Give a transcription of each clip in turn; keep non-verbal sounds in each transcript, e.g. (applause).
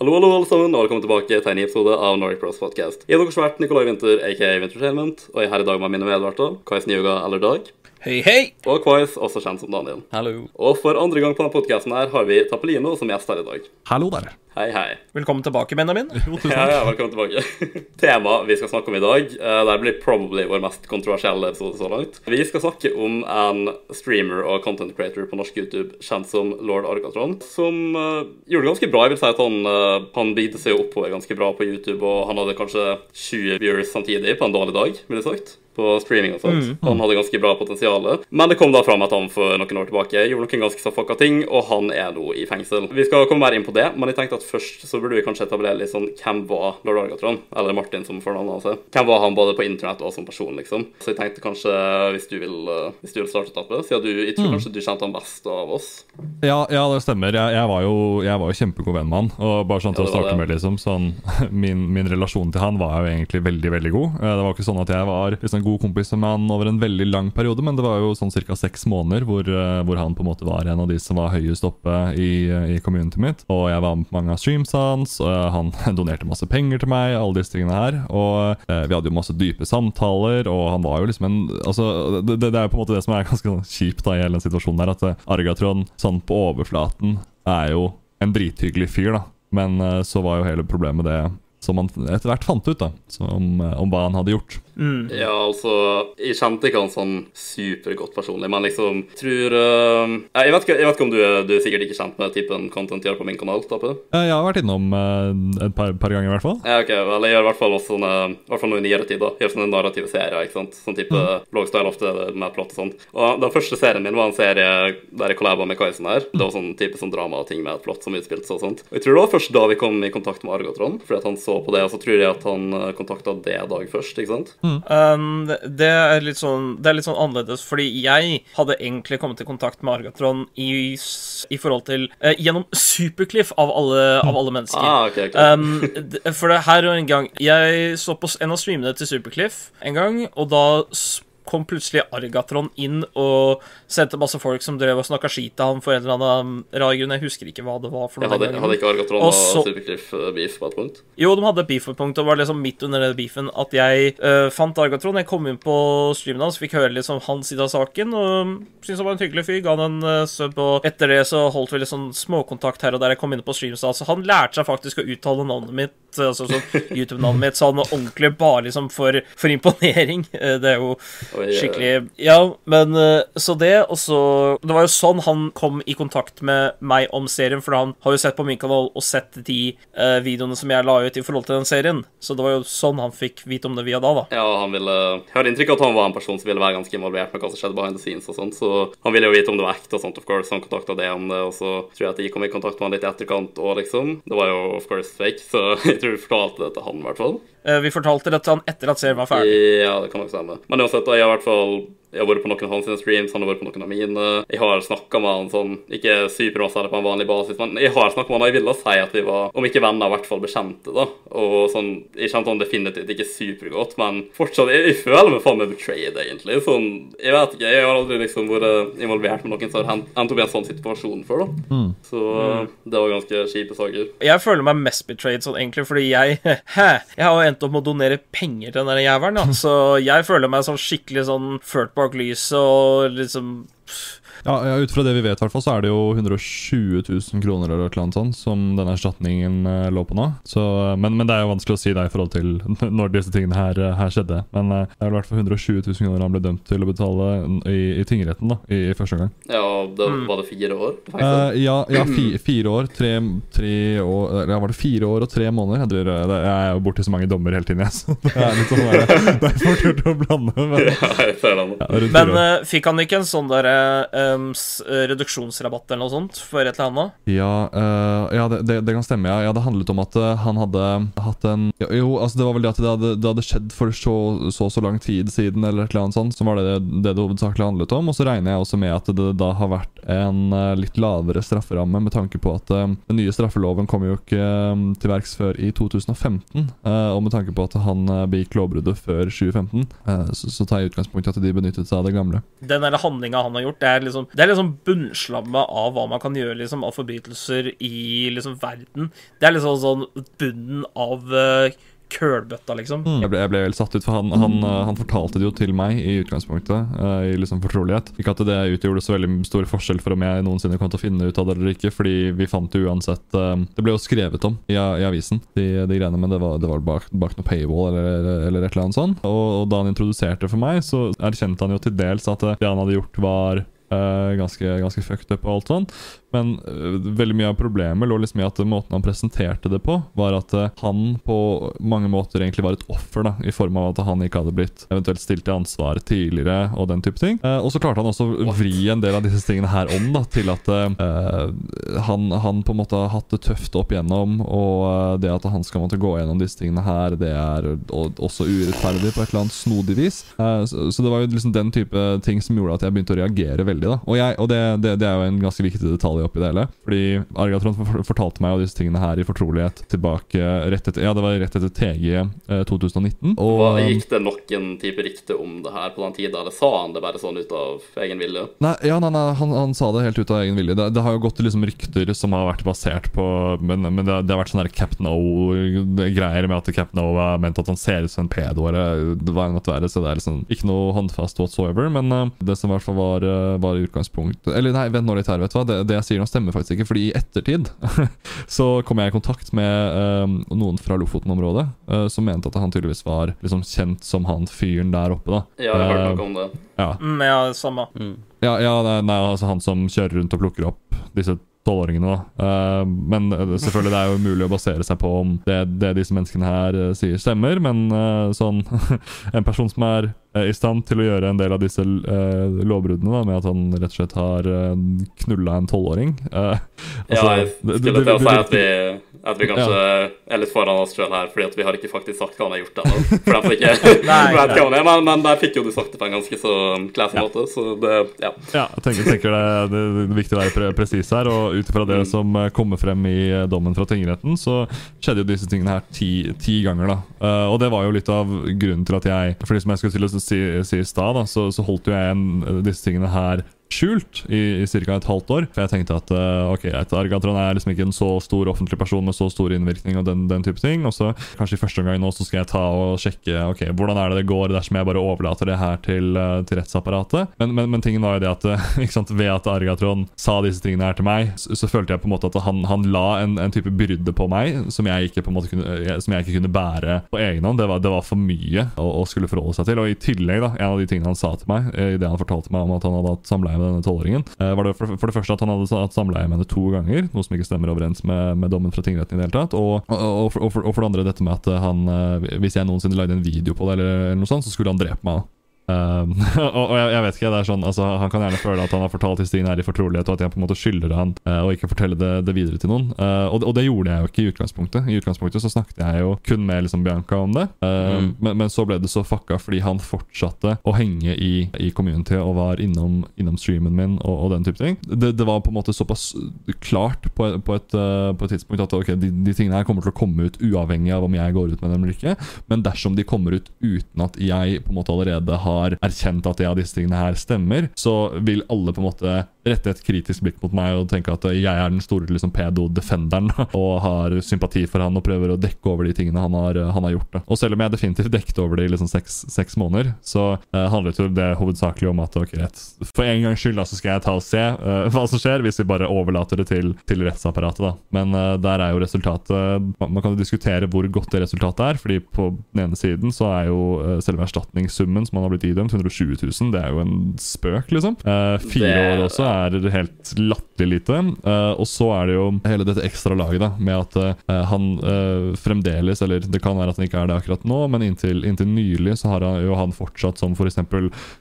Hallo, hallo, alle sammen, og velkommen tilbake til en ny episode av Nordic Bros Podcast. Jeg er deres vert Nikolai Winther, aka Wintertainment, og jeg er her i dag med mine medverter, Kais Nyuga eller Dag, Hei, hei! og Kvais, også kjent som Daniel. Hallo. Og for andre gang på denne podcasten her har vi Tappelino som gjest her i dag. Hallo der. Hei, hei. Velkommen tilbake, Benjamin. (laughs) Jo, tusen Ja, takk. ja, velkommen tilbake. (laughs) Temaet vi skal snakke om i dag, eh, det blir probably vår mest kontroversielle episode så langt. Vi skal snakke om en streamer og content creator på norsk YouTube kjent som Lord Argatron, som uh, gjorde det ganske bra. Jeg vil si at han, uh, han bidde seg oppover ganske bra på YouTube, og han hadde kanskje 20 viewers samtidig på en dårlig dag, ville jeg sagt. På streaming og sånt. Han hadde ganske bra potensial. Men det kom da fram at han for noen år tilbake gjorde noen ganske så fucka ting, og han er nå i fengsel. Vi skal komme mer inn på det, men jeg tenkte at først så burde vi kanskje etablere litt sånn hvem var Lord Argatron? Eller Martin, som fornavnet hans. Hvem var han både på internett og som person, liksom? Så jeg tenkte kanskje, hvis du vil, eh, hvis du vil starte etappe, siden du, jeg tror kanskje du kjente han best av oss. Ja, ja, det stemmer. Jeg, jeg, var jo, jeg var jo kjempegod venn med han. Og bare sånn til Ja, å starte det. med liksom, sånn, (laughs) min, min relasjon til han var jo egentlig veldig veldig god. Eh, Det var ikke sånn at jeg var liksom, god kompis med han over en veldig lang periode, men det var jo sånn ca. seks måneder hvor, eh, hvor han på en måte var en av de som var høyest oppe i, i communityet mitt. Og jeg var med på mange av streams hans, eh, han (laughs) donerte masse penger til meg, alle disse tingene her. Og eh, vi hadde jo masse dype samtaler, og han var jo liksom en Altså, det, det, er jo på en måte det som er (laughs) ganske sånn kjipt da i hele den situasjonen her, at eh, Argatron sånn på overflaten er jo en drithyggelig fyr, da. Men så var jo hele problemet det som han etter hvert fant ut, da. Som, om hva han hadde gjort. Ja, altså Jeg kjente ikke han sånn supergodt personlig, men liksom tror uh, Jeg vet ikke, jeg vet ikke om du er, du er sikkert ikke kjent med typen content jeg gjør på min kanal? Tappe? Eh, Jeg har vært innom uh, et par, par ganger, i hvert fall. Ja, ok, vel, jeg gjør i hvert fall også sånne, i hvert fall nå i nyere tid, da. Gjør sånne narrative serier, ikke sant. Sånn type blogstyle ofte med plott og sånt. Og den første serien min var en serie der jeg collaba med Kaisen her. Det var sånn type sånn drama og ting med et plott som utspilte seg og sånt. Og jeg tror det var først da vi kom i kontakt med Argotron, fordi at han så på det, og så tror jeg at han kontakta det dag først, ikke sant. Um, det, det, er litt sånn, det er litt sånn annerledes, fordi jeg hadde egentlig kommet i kontakt med Argatron i, i forhold til uh, Gjennom Supercliff, av alle, av alle mennesker. Ah, okay, okay. Um, d- for det her og en gang Jeg så på en av streamene til Supercliff en gang, og da s- kom plutselig Argatron inn og sendte masse folk som drev og snakka skit til han for en eller annen rar grunn. Jeg husker ikke hva det var. for noe hadde, hadde ikke Argatron Og så- Supercliff eh, beef på et punkt? Jo, de hadde beef på et punkt, og var liksom midt under den beefen at jeg uh, fant Argatron. Jeg kom inn på streamen hans, fikk høre liksom hans side av saken, og syntes han var en hyggelig fyr. Ga han en uh, sub, og etter det så holdt vi litt sånn småkontakt her og der jeg kom inn på streams. Så han lærte seg faktisk å uttale navnet mitt, altså sånn YouTube-navnet mitt, sånn ordentlig bare liksom for, for imponering. (laughs) Det er jo Oi, eh, skikkelig Ja, men eh, så det, og så Det var jo sånn han kom i kontakt med meg om serien, for han har jo sett på min kanal og sett de eh, videoene som jeg la ut i forhold til den serien. Så det var jo sånn han fikk vite om det via da, da. Ja, han ville Jeg har inntrykk av at han var en person som ville være ganske involvert med hva som skjedde behind the scenes og sånt, så han ville jo vite om det var ekte og sånt, of course. Han kontakta det om det, og så tror jeg at jeg kom i kontakt med han litt i etterkant òg, liksom. Det var jo of course fake, så (laughs) jeg tror vi fortalte det til han, i hvert fall. Eh, vi fortalte dette til han etter at serien var ferdig. Ja, det kan nok stemme. Men uansett, jeg har i hvert fall jeg har vært på noen av hans streams, han har vært på noen av mine. Jeg har snakka med han sånn, ikke supermasse på en vanlig basis, men jeg har snakka med han, og jeg ville si at vi var, om ikke venner, i hvert fall bekjente, da. Og sånn, jeg kjente han definitivt ikke supergodt, men fortsatt, jeg, jeg føler meg faen meg betrayed, egentlig. Sånn, jeg vet ikke, jeg har aldri liksom vært involvert med noen som har endt opp i en sånn situasjon før, da. Så det var ganske kjipe saker. Jeg føler meg mest betrayed sånn egentlig, fordi jeg (laughs) Hæ? Jeg har jo endt opp med å donere penger til den der jævelen, da. (laughs) Så jeg føler meg sånn skikkelig sånn ført bak lyset og liksom Ja, ja, Ut fra det vi vet, i hvert så er det jo 120 000 kroner eller annet sånt som denne erstatningen eh, lå på nå. Så, eh, men, men det er jo vanskelig å si det i forhold til (laughs) når disse tingene her, eh, her skjedde. Men det er i hvert fall 120 000 kroner han ble dømt til å betale i, i tingretten da, i, i første omgang. Ja, det var det fire år? Uh. Eh, ja, ja (clears throat) fi, fire år, tre, tre år eller, ja, Var det fire år og tre måneder? Jeg, tror, det, jeg er jo borti så mange dommer hele tiden, jeg. Så det er litt sånn der, (laughs) det er fort gjort å blande. Men, ja, jeg ser ja, Men uh, fikk han ikke en sånn der um, eh, reduksjonsrabatt eller noe sånt for et eller annet? Ja, uh, ja det, det, det kan stemme. Ja. ja, Det handlet om at eh, han hadde hatt en Jo, altså det var vel det at det hadde, det hadde skjedd for så, så så lang tid siden, eller et eller annet sånt, som var det det det hovedsakelig handlet om. Og så regner jeg også med at det da har vært en litt lavere strafferamme, med tanke på at eh, den nye straffeloven kom jo ikke um, til verks før i 2015. uh, og med tanke på at han uh, begikk lovbruddet før 2015, uh, så, så tar jeg utgangspunkt i at de benyttet seg av det gamle. Den handlinga han har gjort, det er liksom liksom Det er liksom bunnslammet av hva man kan gjøre liksom av forbrytelser i liksom verden. Det er liksom sånn bunnen av uh, kølbøtta, liksom. Jeg ble, jeg ble helt satt ut, for han, han, eh, han fortalte det jo til meg i utgangspunktet. Uh, I liksom fortrolighet. Ikke at det utgjorde så veldig stor forskjell for om jeg noensinne kom til å finne ut av det eller ikke, fordi vi fant det uansett uh, Det ble jo skrevet om i, i avisen, de, de greiene, men det var, det var bak, bak noe paywall eller, eller et eller annet sånt. Og, og da han introduserte for meg, så erkjente han jo til dels at det han hadde gjort, var ganske, ganske fucked up og alt sånn. Men uh, veldig mye av problemet lå liksom i at måten han presenterte det på, var at uh, han på mange måter egentlig var et offer, da, i form av at han ikke hadde blitt eventuelt stilt til ansvar tidligere og den type ting. Uh, og så klarte han også å vri en del av disse tingene her om da, til at han, han på en måte har hatt det tøft opp igjennom, og det at han skal måtte gå gjennom disse tingene her, det er og, også urettferdig på et eller annet snodig vis. Så, så det var jo liksom den type ting som gjorde at jeg begynte å reagere veldig. da. Og, jeg, og det, det, det er jo en ganske viktig detalj oppi det hele. Fordi Argatron fortalte meg jo disse tingene her i fortrolighet tilbake rett etter Ja, det var rett etter TG eh, 2019. Og Hva, gikk det noen type rykte om det her på den tida, eller sa han det bare sånn ut av egen vilje? Nei, ja, nei, nei han, han sa det helt ut av egen vilje. Det, det har jo gått liksom rykter som har vært basert på Men, men det, det har vært sånne Captain O-greier med at Captain O er ment at han ser ut som en pedo, eller hva en måtte være. Så det er liksom ikke noe håndfast whatsoever. Men eh, det som i hvert fall var, eh, var i utgangspunkt Eller nei, vent nå litt her, vet du hva. Det, det jeg sier nå, stemmer faktisk ikke. Fordi i ettertid (laughs) så kom jeg i kontakt med eh, noen fra Lofoten-området uh, som mente at han tydeligvis var liksom kjent som han fyren der oppe. da Ja, jeg har hørt Eh, noe om det. ja. Mm, ja, samme. Ja, ja nei, nei, altså han som kjører rundt og plukker opp disse tolvåringene. da. Eh, men selvfølgelig, det er jo umulig å basere seg på om det, det disse menneskene her sier, stemmer. Men uh, sånn (laughs) En person som er i stand til å gjøre en del av disse uh, lovbruddene, da, med at han rett og slett har uh, knulla en tolvåring eh, (laughs) Ja, altså, jeg skulle til å si at vi, at vi kanskje er litt foran oss sjøl her, fordi at vi har ikke faktisk sagt hva han har gjort ennå. (laughs) For de som ikke (laughs) vet hva han er, men, men der fikk jo du sagt det på en ganske så classy måte, så det Ja. Ja, jeg tenker, tenker det, det, det er viktig å være pre presis her. Og ut ifra det som eh, kommer frem i eh, dommen fra tingretten, så skjedde jo disse tingene her ti, ti ganger. da Uh, Og det var jo litt av grunnen til at jeg For det som jeg skulle til å si, si i stad, så, så holdt jo jeg en, disse tingene her skjult i, i ca. et halvt år. For jeg tenkte at uh, ok, Argatron er liksom ikke en så stor offentlig person med så stor innvirkning og den, den type ting. Og så kanskje i første omgang nå så skal jeg ta og sjekke ok, hvordan er det det går dersom jeg bare overlater det her til, eh, til rettsapparatet. Men, men, men tingen var jo det at eh, (laughs) ikke sant, ved at Argatron sa disse tingene her til meg, så, så følte jeg på en måte at han, han la en, en type byrde på meg som jeg ikke på en måte kunne, som jeg ikke kunne bære på egen hånd. Det var, det var for mye å, å skulle forholde seg til. Og i tillegg, da, en av de tingene han sa til meg i det han fortalte meg om at han hadde hatt samleie med denne tolvåringen, eh, var det for, for det første at han hadde hatt samleie med henne to ganger, noe som ikke stemmer overens med, med dommen fra tingretten i det hele tatt. Og, og, og, for, og, for, det andre dette med at eh, han, eh, hvis jeg noensinne lagde en video på det, eller, eller noe sånt, så skulle han drepe meg. Um, (laughs) og og jeg, jeg vet ikke, det er sånn altså, Han kan gjerne føle at han har fortalt historien her i fortrolighet, og at jeg på en måte skylder han uh, å ikke fortelle det, det videre til noen. Uh, og, og det gjorde jeg jo ikke i utgangspunktet. I utgangspunktet så snakket jeg jo kun med liksom Bianca om det. Uh, men, men så ble det så fucka fordi han fortsatte å henge i, i community og var innom, innom streamen min og, og den type ting. Det, det var på en måte såpass klart på, på, et, uh, på et tidspunkt at okay, de, de tingene her kommer til å komme ut uavhengig av om jeg går ut med dem eller ikke. Men dersom de kommer ut uten at jeg på en måte allerede har erkjent at ja, disse tingene her stemmer, så vil alle på en måte rette et kritisk blikk mot meg og tenke at jeg er den store liksom, pedo-defenderen (laughs) og har sympati for han og prøver å dekke over de tingene han har, han har gjort. Da. Og selv om jeg definitivt dekket over det i liksom seks, seks måneder, så uh, handlet jo det hovedsakelig om at ok, rett, for en gangs skyld da, så skal jeg ta og se uh, hva som skjer hvis vi bare overlater det til, til rettsapparatet. da. Men uh, der er jo resultatet man, man kan jo diskutere hvor godt det resultatet er, fordi på den ene siden så er jo selve erstatningssummen som man har blitt idømt, 120 000, det er jo en spøk, liksom. Uh, fire Det- år også er helt latterlig lite. Uh, og så er det jo hele dette ekstra laget da, med at eh, han fremdeles, eller det kan være at han ikke er det akkurat nå, men inntil, inntil nylig så har han, jo han fortsatt som f.eks.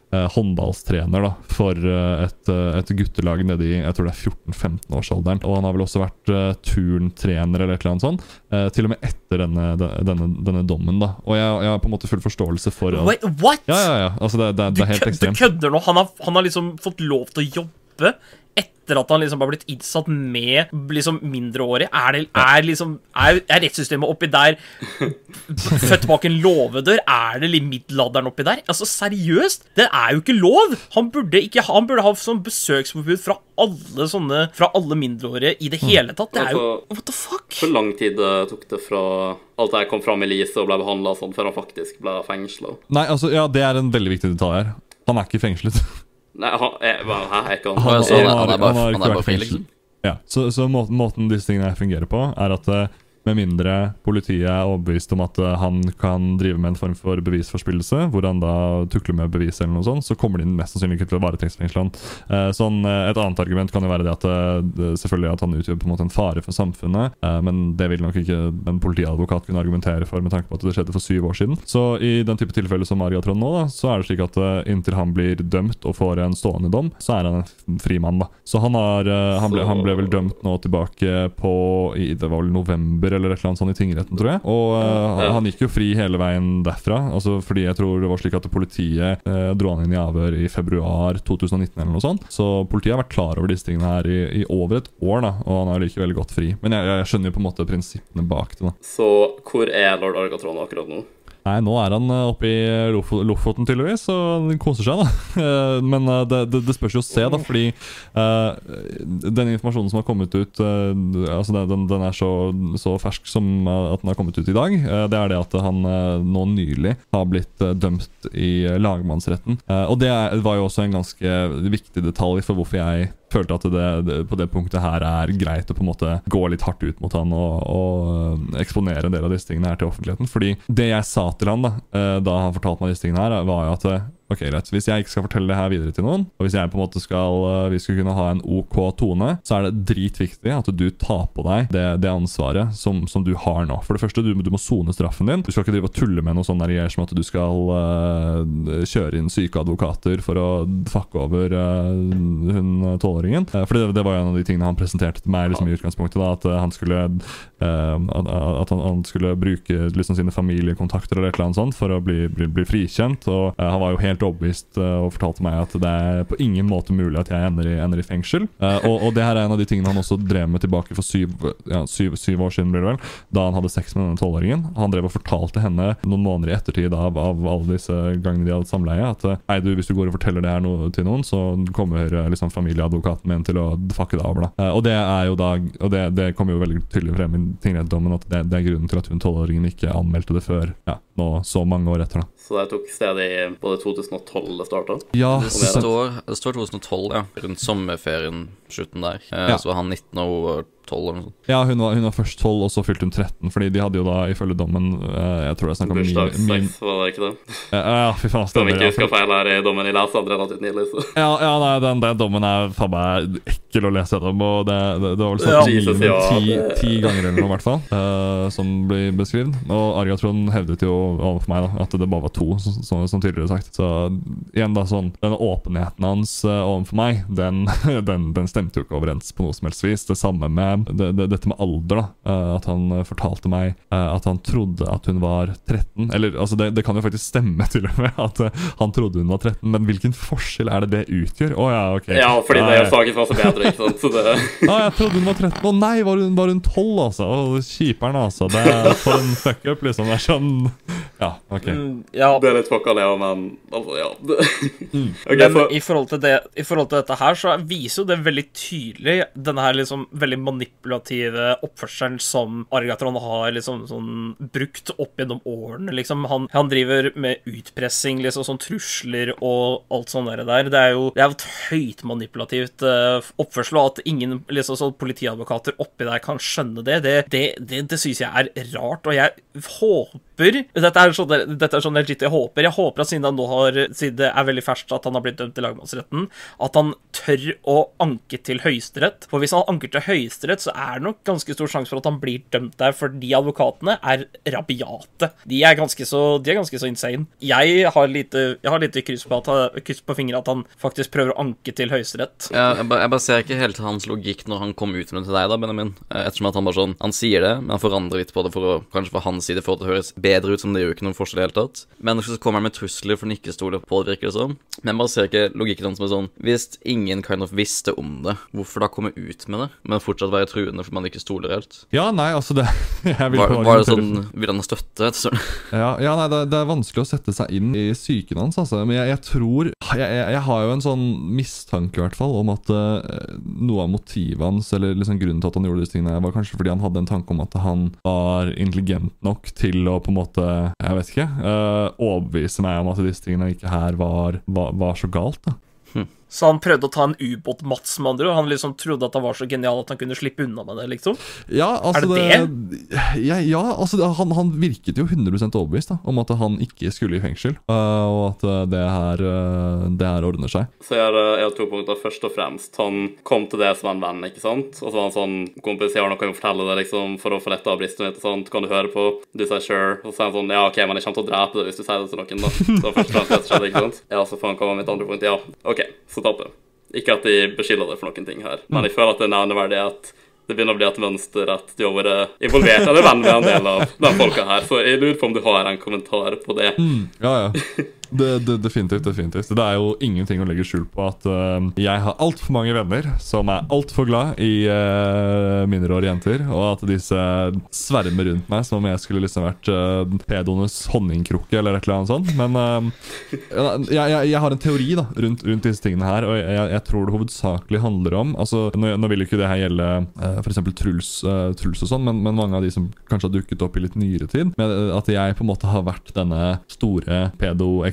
Uh, håndballstrener da, for eh, et, eh, et guttelag nede i jeg tror det er 14-15-årsalderen. Og han har vel også vært uh, turntrener eller et eller annet sånt, eh, til og med etter denne, denne, denne dommen. da. Og jeg, jeg har på en måte full forståelse for at Wait, what?! Ja, ja, ja. Altså, det, det, det er helt ekstremt. du kødder nå? Han har, han har liksom fått lov til å jobbe etter at han liksom har blitt innsatt med liksom mindreårig? Er, det, er, liksom, er, er rettssystemet oppi der født bak en låvedør? Er det litt middelalderen oppi der? Altså, seriøst? Det er jo ikke lov! Han burde, ikke, han burde ha sånn besøksforbud fra alle sånne Fra alle mindreårige i det hele tatt. Det er jo Altså, What the fuck? Hvor lang tid det tok det fra alt det her kom fram i lyset og ble behandla sånn, før han faktisk ble fengsla? Nei, altså, ja, det er en veldig viktig detalj her. Han er ikke fengslet. Nei, han er, hva, hæ, er ikke han han han, så han, han bare, han han er vært bare fri, fengslet. liksom. Ja, Så, så måten, måten disse tingene her fungerer på, er at eh, med mindre politiet er overbevist om at eh, han kan drive med en form for bevisforspillelse, hvor han da tukler med bevis eller noe sånt, så kommer de mest sannsynlig ikke til å varetektsfengsle han. Eh, Sånn, eh, et annet argument kan jo være det at selvfølgelig at han utgjør på en måte en fare for samfunnet, men det vil nok ikke en politiadvokat kunne argumentere for med tanke på at det skjedde for syv år siden. Så i den type tilfeller som Ariatron nå, da, så er det slik at inntil han blir dømt og får en stående dom, så er han en fri mann. da. Så han, har, han, ble, han ble vel dømt nå tilbake på i, det var vel november eller et eller annet sånt i tingretten, tror jeg. Og uh, han gikk jo fri hele veien derfra, altså fordi jeg tror det var slik at politiet uh, dro han inn i avhør i februar 2019 eller noe sånt. Så politiet har vært klar over disse tingene her i, i over et år, da, og han har likevel gått fri. Men jeg, jeg skjønner jo på en måte prinsippene bak det. da. Så hvor er lord Argatron akkurat nå? Nei, nå er han eh, oppe i Lofo Lofoten tydeligvis, og koser seg, da. (laughs) Eh, Men eh, det, det, det spørs jo å se, da, fordi uh, den informasjonen som har kommet ut uh, Altså den, den- er så, så fersk som eh, at den har kommet ut i dag. Uh, det er det at han eh, nå nylig har blitt eh, dømt i eh, lagmannsretten. Eh, og det var jo også en ganske viktig detalj for hvorfor jeg følte at det, det på det punktet her er greit å på en måte gå litt hardt ut mot han og, og eh, eksponere en del av disse tingene her til offentligheten. Fordi det jeg sa til han da eh, Da han fortalte meg disse tingene her, var jo at eh, Ok, greit, Hvis jeg ikke skal fortelle det her videre til noen, og hvis jeg på en måte skal eh, vi skal kunne ha en OK tone, så er det dritviktig at du tar på deg det, det ansvaret som, som du har nå. For det første, du, du må sone straffen din. Du skal ikke drive og tulle med noe sånn der som at du skal uh, kjøre inn syke advokater for å fucke over uh, hun tolvåringen. Uh, for det, det var jo en av de tingene han presenterte til meg liksom, i utgangspunktet. da, At han skulle eh, at, han, han skulle bruke liksom, sine familiekontakter eller et eller annet sånt for å bli, bli, bli frikjent. Og uh, han var jo helt overbevist uh, og fortalte meg at det er på ingen måte mulig at jeg ender i, ender i fengsel. Eh, og, og det her er en av de tingene han også drev med tilbake for syv, ja, syv, syv år siden, blir det vel, da han hadde sex med denne tolvåringen. Han drev og fortalte henne noen måneder i ettertid av, av alle disse gangene de hadde samleie, at nei, du, hvis du går og forteller det her no til noen, så kommer liksom familieadvokaten min til å fucke deg over. da. Og det er jo da, og det, det kommer jo veldig tydelig frem i tingrettdommen at det, det er grunnen til at hun tolvåringen ikke anmeldte det før ja, nå så mange år etter. da. Så det tok sted i både 2012 det starta. Ja, Det står, det står 2012, ja. Rundt sommerferien, slutten der. Eh, Ja. Så var han 19 og hun var 12 eller noe sånt. Ja, hun var, hun var først 12, og så fylte hun 13. Fordi de hadde jo da, ifølge dommen eh, Jeg tror jeg snakka snakk om Bursdagssex, var det ikke det? ja, ja, fy faen, Om stemmer. ikke Ja, husker feil her i dommen i leser natt nylig, så ja, ja nei, den, den dommen er faen meg ekkel å lese gjennom. Og det, det, det var vel sånn Jesus, ja, ti, det- ti ganger eller noe, i hvert fall, uh, som blir beskrevet. Og Ariatron hevdet jo overfor meg da, at det bare var to, som, så, som tidligere sagt. Så igjen, da, sånn Denne åpenheten hans uh, overfor meg, den, (laughs) den, den stemte jo ikke overens på noe som helst vis. Det samme med det, det, dette med alder, da. Eh, at han eh, fortalte meg eh, at han trodde at hun var 13. Eller altså, det, det kan jo faktisk stemme, (laughs) til og med, at han trodde hun var 13. Men hvilken forskjell er det det utgjør? Å ja, ok. Ja, fordi det er saken for bedre, ikke sant? Så det (laughs) ah, jeg trodde hun var 13. Å nei, var hun, var hun 12, altså? Å, Kjiperen, altså. Det er for en fuck-up, liksom. Det er sånn Ja, ok. Mm, ja, Det er litt fucka, det òg, men altså, ja. Det. (laughs) OK, Men for... i forhold, til det, i forhold til dette her, så viser jo det veldig tydelig denne her liksom veldig manipulative oppførselen som Argatron har liksom sånn brukt opp gjennom årene, liksom. Han, han driver med utpressing, liksom sånn trusler og alt sånt der. der. Det er jo det er et høyt manipulativt uh, oppførsel, og at ingen liksom sånn politiadvokater oppi der kan skjønne det, det, det, det, det syns jeg er rart, og jeg håper dette er, sånn, dette er sånn legit jeg håper. Jeg håper at siden, har, siden det er veldig ferskt at han har blitt dømt til lagmannsretten, at han tør å anke til Høyesterett. For hvis han anker til Høyesterett, så er det nok ganske stor sjanse for at han blir dømt der, for de advokatene er rabiate. De er ganske så, de er ganske så insane. Jeg har lite, jeg har lite kryss på, at, kryss på fingeren at han faktisk prøver å anke til Høyesterett. Ja, jeg, ba, jeg bare ser ikke helt hans logikk når han kom ut med det til deg, da, Benjamin. Eh, Ettersom at han bare sånn Han sier det, men han forandrer litt på det for å kanskje fra hans side få det å høres bedre ut som det gjør ikke noen forskjell i det hele tatt. Men så kommer han med trusler for han ikke stoler på det, virker det som. Men man ser ikke logikken hans er sånn Hvis ingen kind of visste om det, hvorfor da komme ut med det, men fortsatt være truende for man ikke stoler helt? Ja, nei, altså det (laughs) jeg vil Var, var det sånn Vil han ha støtte? Sånn. (laughs) Ja, ja nei, det, det er vanskelig å sette seg inn i psyken hans, altså. Men jeg, jeg tror jeg, jeg, jeg har jo en sånn mistanke, i hvert fall, om at uh, noe av motivet hans, eller liksom grunnen til at han gjorde disse tingene, var kanskje fordi han hadde en tanke om at han var intelligent nok til å på en måte, jeg vet ikke, eh, overbevise meg om at disse tingene ikke her var, var, var så galt. da. Så han prøvde å ta en ubåt-Mats, med andre ord. Han liksom trodde at han var så genial at han kunne slippe unna med det, liksom. Ja, altså Er det Ja, ja altså det- han, han virket jo 100% overbevist da, om at han ikke skulle i fengsel, eh, og at eh, det her, eh, det her ordner seg. Så jeg har, jeg har to punkter. Først og fremst, han kom til det som en venn, ikke sant? Og så var han sånn Kompis, jeg har noe å fortelle deg, liksom, for å få letta av bristen mitt og sånt. Kan du høre på? Du sier sure. Og så er han sånn Ja, OK, men jeg kommer til å drepe deg hvis du sier det til noen, da. Så først og fremst det som skjedde, ikke sant? Ja, så får han komme med mitt andre punkt. Ja, OK, så jeg. Ikke at de beskylder deg for noen ting her, men jeg føler at det er nevneverdig at det begynner å bli et mønster at du har vært involvert eller venn med en del av de folka her. Så jeg lurer på om du har en kommentar på det. Ja, ja. (laughs) Det, det, definitivt. definitivt. Det er jo ingenting å legge skjul på at uh, jeg har altfor mange venner som er altfor glad i uh, mindreårige jenter, og at disse svermer rundt meg som om jeg skulle liksom vært uh, pedoenes honningkrukke eller et eller annet sånt. Men uh, jeg, jeg, jeg har en teori da rundt, rundt disse tingene her, og jeg, jeg tror det hovedsakelig handler om altså, Nå, nå vil ikke det her gjelde uh, f.eks. Truls, uh, Truls og sånn, men, men mange av de som kanskje har dukket opp i litt nyere tid. Eh, at jeg på en måte har vært denne store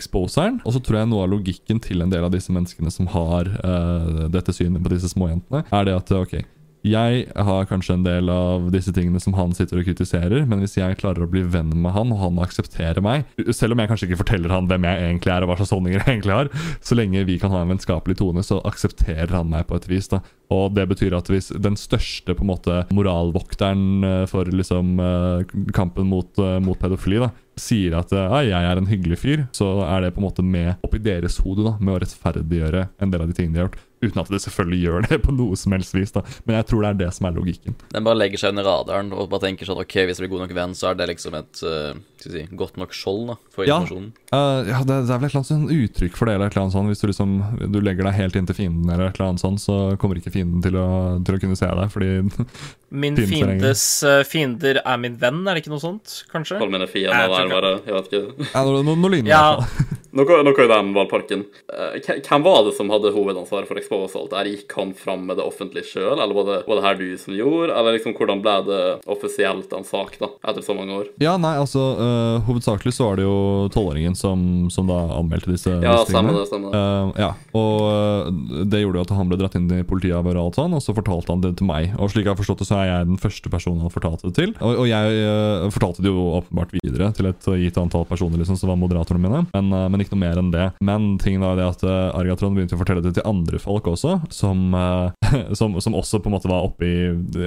pedo-exposeren. Og så tror jeg noe av logikken til en del av disse menneskene som har uh, dette synet på disse småjentene, er det at ok, jeg har kanskje en del av disse tingene som han sitter og kritiserer, men hvis jeg klarer å bli venn med han, og han aksepterer meg, selv om jeg kanskje ikke forteller han hvem jeg egentlig er, og hva slags holdninger jeg egentlig har, så lenge vi kan ha en vennskapelig tone, så aksepterer han meg på et vis. da. Og det betyr at hvis den største på en måte moralvokteren eh, for liksom eh, kampen mot, eh, mot pedofili da, sier at eh, «Ah, jeg er en hyggelig fyr, så er det på en måte med oppi deres hode da, med å rettferdiggjøre en del av de tingene de har gjort. Uten at det selvfølgelig gjør det (laughs) på noe som helst vis. da. Men jeg tror det er det som er logikken. Den bare legger seg under radaren og bare tenker sånn OK, hvis jeg blir god nok venn, så er det liksom et uh, skal si, godt nok skjold da, for Ja. informasjonen. Eh, ja, det, det er vel et eller annet sånn uttrykk for det. eller et eller annet sånt. Hvis du liksom du legger deg helt inntil fienden, eller et eller annet sånt, så kommer ikke fienden til å, til å kunne se deg. Fordi (laughs) Min fiendes eh, fiender er min venn, er det ikke noe sånt, kanskje? Hold mine fiender Jeg der, bare. Jeg vet ikke. ja, noe, noe det. Ja. (laughs) Noe, noe i den valgparken. Eh, hvem- var det som hadde hovedansvaret for Expose alt der? Gikk han fram med det offentlige sjøl, eller var det, var det her du som gjorde? Eller liksom, hvordan ble det offisielt en sak, da, etter så mange år? Ja, nei, altså uh, Hovedsakelig så var det jo tolvåringen som, som da anmeldte disse, Ja, disse stemmer det. stemmer det. Uh, ja, og uh, det gjorde jo at han ble dratt inn i politiet og alt sånn, og så fortalte han det til meg. Og slik jeg har forstått det, så er jeg den første personen han fortalte det til. Og, og jeg fortalte det jo åpenbart videre til et gitt antall personer liksom, som var moderatorene mine, men, men ikke noe mer enn det. Men tingen var det at uh, Argatron begynte å fortelle det til andre folk også, som, eh, (laughs) som, som også på en måte var oppi,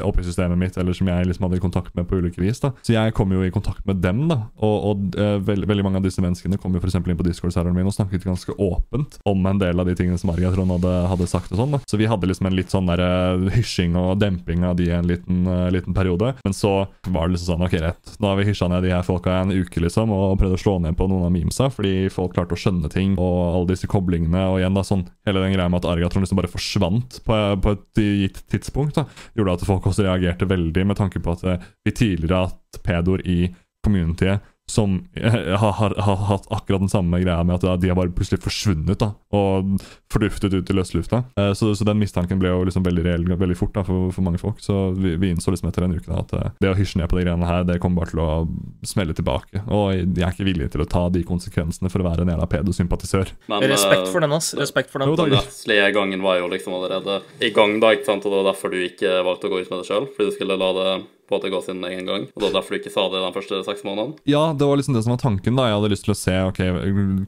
oppi systemet mitt, eller som jeg liksom hadde kontakt med på ulike vis. da. Så jeg kom jo i kontakt med dem, da. Og, og eh, veld, veldig mange av disse menneskene kom jo eksempel inn på Discord-serveren min og snakket ganske åpent om en del av de tingene som Argatron hadde, hadde sagt. og sånn da. Så vi hadde liksom en litt sånn der eh, hysjing og demping av de en liten, eh, liten periode. Men så var det liksom sånn, ok, rett. Nå har vi hysja ned de her folka en uke liksom, og prøvd å slå ned på noen av memesa, fordi folk klarte å skjønne ting, og alle disse koblingene, og igjen da sånn, hele den greia med at Argatron liksom bare forsvant på, på et gitt tidspunkt, da, gjorde at folk også reagerte veldig, med tanke på at eh, vi tidligere har hatt pedoer i communityet som eh, har, har, har hatt akkurat den samme greia med at de har bare plutselig forsvunnet da, og forduftet ut i løslufta. Eh, så, så den mistanken ble jo liksom veldig reell veldig fort da, for, for mange folk. Så vi, vi innså liksom etter en uke da, at eh, det å hysje ned på de greiene her, det kommer bare til å smelle tilbake. Og jeg er ikke villig til å ta de konsekvensene for å være en jævla pedosympatisør. Men Respekt for den, ass. Respekt for den. Jo, den rettslige gangen var jo liksom allerede i gang, da, ikke sant? og det var derfor du ikke valgte å gå ut med det sjøl, fordi du skulle la det på at det går sin egen gang. Og det var derfor du ikke sa det de første seks månedene. Ja, det var liksom det som var tanken. da Jeg hadde lyst til å se ok,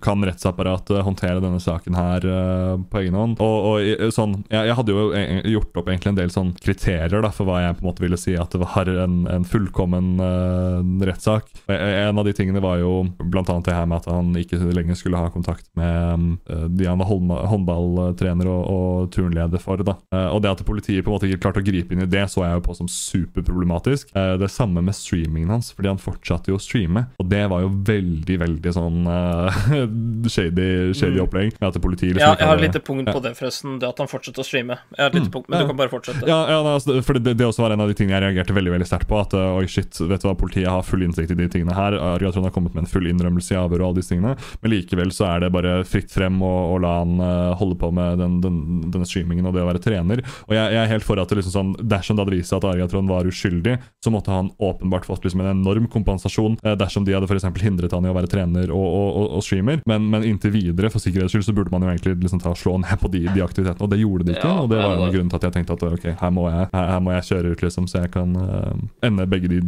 kan rettsapparatet håndtere denne saken her uh, på egen hånd. Og, og sånn, jeg, jeg hadde jo e- gjort opp egentlig en del sånn kriterier da for hva jeg på en måte ville si at det var en, en fullkommen uh, rettssak. En av de tingene var jo annet det her med at han ikke lenger skulle ha kontakt med uh, de han var håndballtrener og, og turnleder for. da Uh, Og det at politiet på en måte ikke klarte å gripe inn i det, så jeg jo på som superproblematisk. Problematisk. Eh, det samme med streamingen hans, fordi han fortsatte jo å streame. Og det var jo veldig, veldig sånn uh, (laughs) shady, shady Mm. opplegg. Med at politiet liksom Ja, jeg har et lite punkt på det, forresten. Det at han fortsetter å streame. Jeg har et lite punkt, men ja. du kan bare fortsette. Ja, ja altså, for det, det også var en av de tingene jeg reagerte veldig veldig sterkt på. At uh, oi shit, vet du hva, politiet har full innsikt i de tingene her. Argatron har kommet med en full innrømmelse i avhør og alle disse tingene. Men likevel så er det bare fritt frem å, å la han uh, holde på med den, den, denne streamingen og det å være trener. Og jeg, jeg er helt for at det liksom sånn, dersom det hadde vist seg at Argatron var uskyldig, så måtte han åpenbart fått liksom en enorm kompensasjon uh, dersom de hadde for hindret han i å være trener og, og, og, og streamer. Men, men inntil videre, for sikkerhets skyld, så burde man jo egentlig liksom ta og slå ned på de, de aktivitetene, og det gjorde de ikke. Ja, og det var jo grunnen en til at jeg tenkte at ok, her må jeg, her, her må jeg kjøre ut, liksom, så jeg kan uh, ende begge de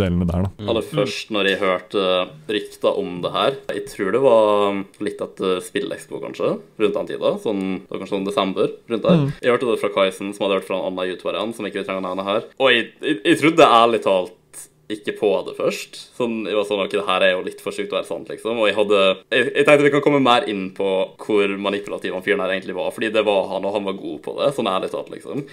delene der, da. Aller først når jeg hørte rykter om det her Jeg tror det var litt etter Spillekspo, kanskje, rundt den tida. Sånn, det var kanskje sånn desember. rundt der. Jeg hørte det fra Kaisen, som hadde hørt fra en annen youtuber igjen, som ikke vil trenge å nevne her. Og jeg, jeg, jeg trodde ærlig talt ikke på det først. Sånn, jeg var sånn, ok, det her er jo litt for sjukt å være sant, liksom. Og jeg hadde jeg, jeg tenkte vi kan komme mer inn på hvor manipulativ han fyren her egentlig var, fordi det var han, og han var god på det, sånn ærlig talt, liksom.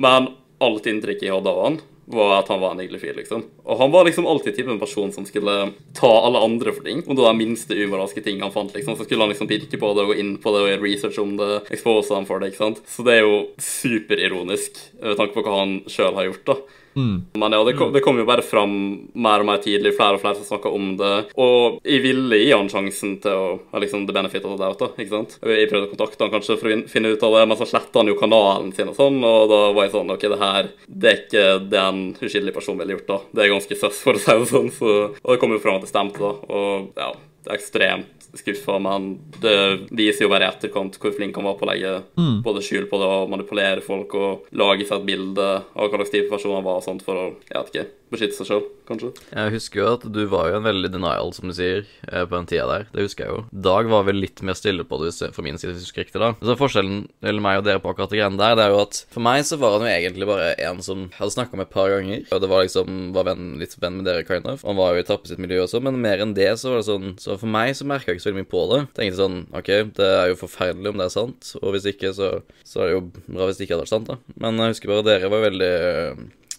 Men alt inntrykket jeg hadde av han, var at han var en hyggelig fyr, liksom. Og han var liksom alltid typen person som skulle ta alle andre for ting. Og var de minste umoralske ting han fant, liksom, så skulle han liksom pirke på det og gå inn på det og gjøre research om det, expose ham for det, ikke sant. Så det er jo superironisk med tanke på hva han sjøl har gjort, da. Men ja, det kom, det kom jo bare fram mer og mer tidlig, flere og flere som snakka om det. Og jeg ville gi han sjansen til å ha liksom the benefit of the doubt, da, ikke sant. Jeg prøvde å kontakte han kanskje for å finne ut av det, men så sletta han jo kanalen sin og sånn, og da var jeg sånn OK, det her det er ikke det en uskyldig person ville gjort, da. Det er ganske søss, for å si det sånn. Så, og det kom jo fram at det stemte, da. Og ja, det er ekstremt skuffa, men det viser jo bare i etterkant hvor flink han var på å legge både skjul på det og manipulere folk og lage seg et bilde av hva slags type person han var sånt for å jeg vet ikke, beskytte seg sjøl, kanskje. Jeg husker jo at du var jo en veldig denial, som du sier, eh, på den tida der. Det husker jeg jo. Dag var vel litt mer stille på det fra min side, hvis jeg husker riktig, da. Så forskjellen mellom meg og dere på akkurat det greiene der, det er jo at for meg så var han jo egentlig bare en som hadde snakka med et par ganger, og det var liksom var venn, litt venn med dere, kind of. Han var jo i Tappe sitt miljø også, men mer enn det så var det sånn Så for meg så merka jeg ikke så veldig mye på det. Tenkte sånn OK, det er jo forferdelig om det er sant, og hvis ikke, så, så er det jo bra hvis det ikke hadde vært sant, da. Men jeg husker bare dere var veldig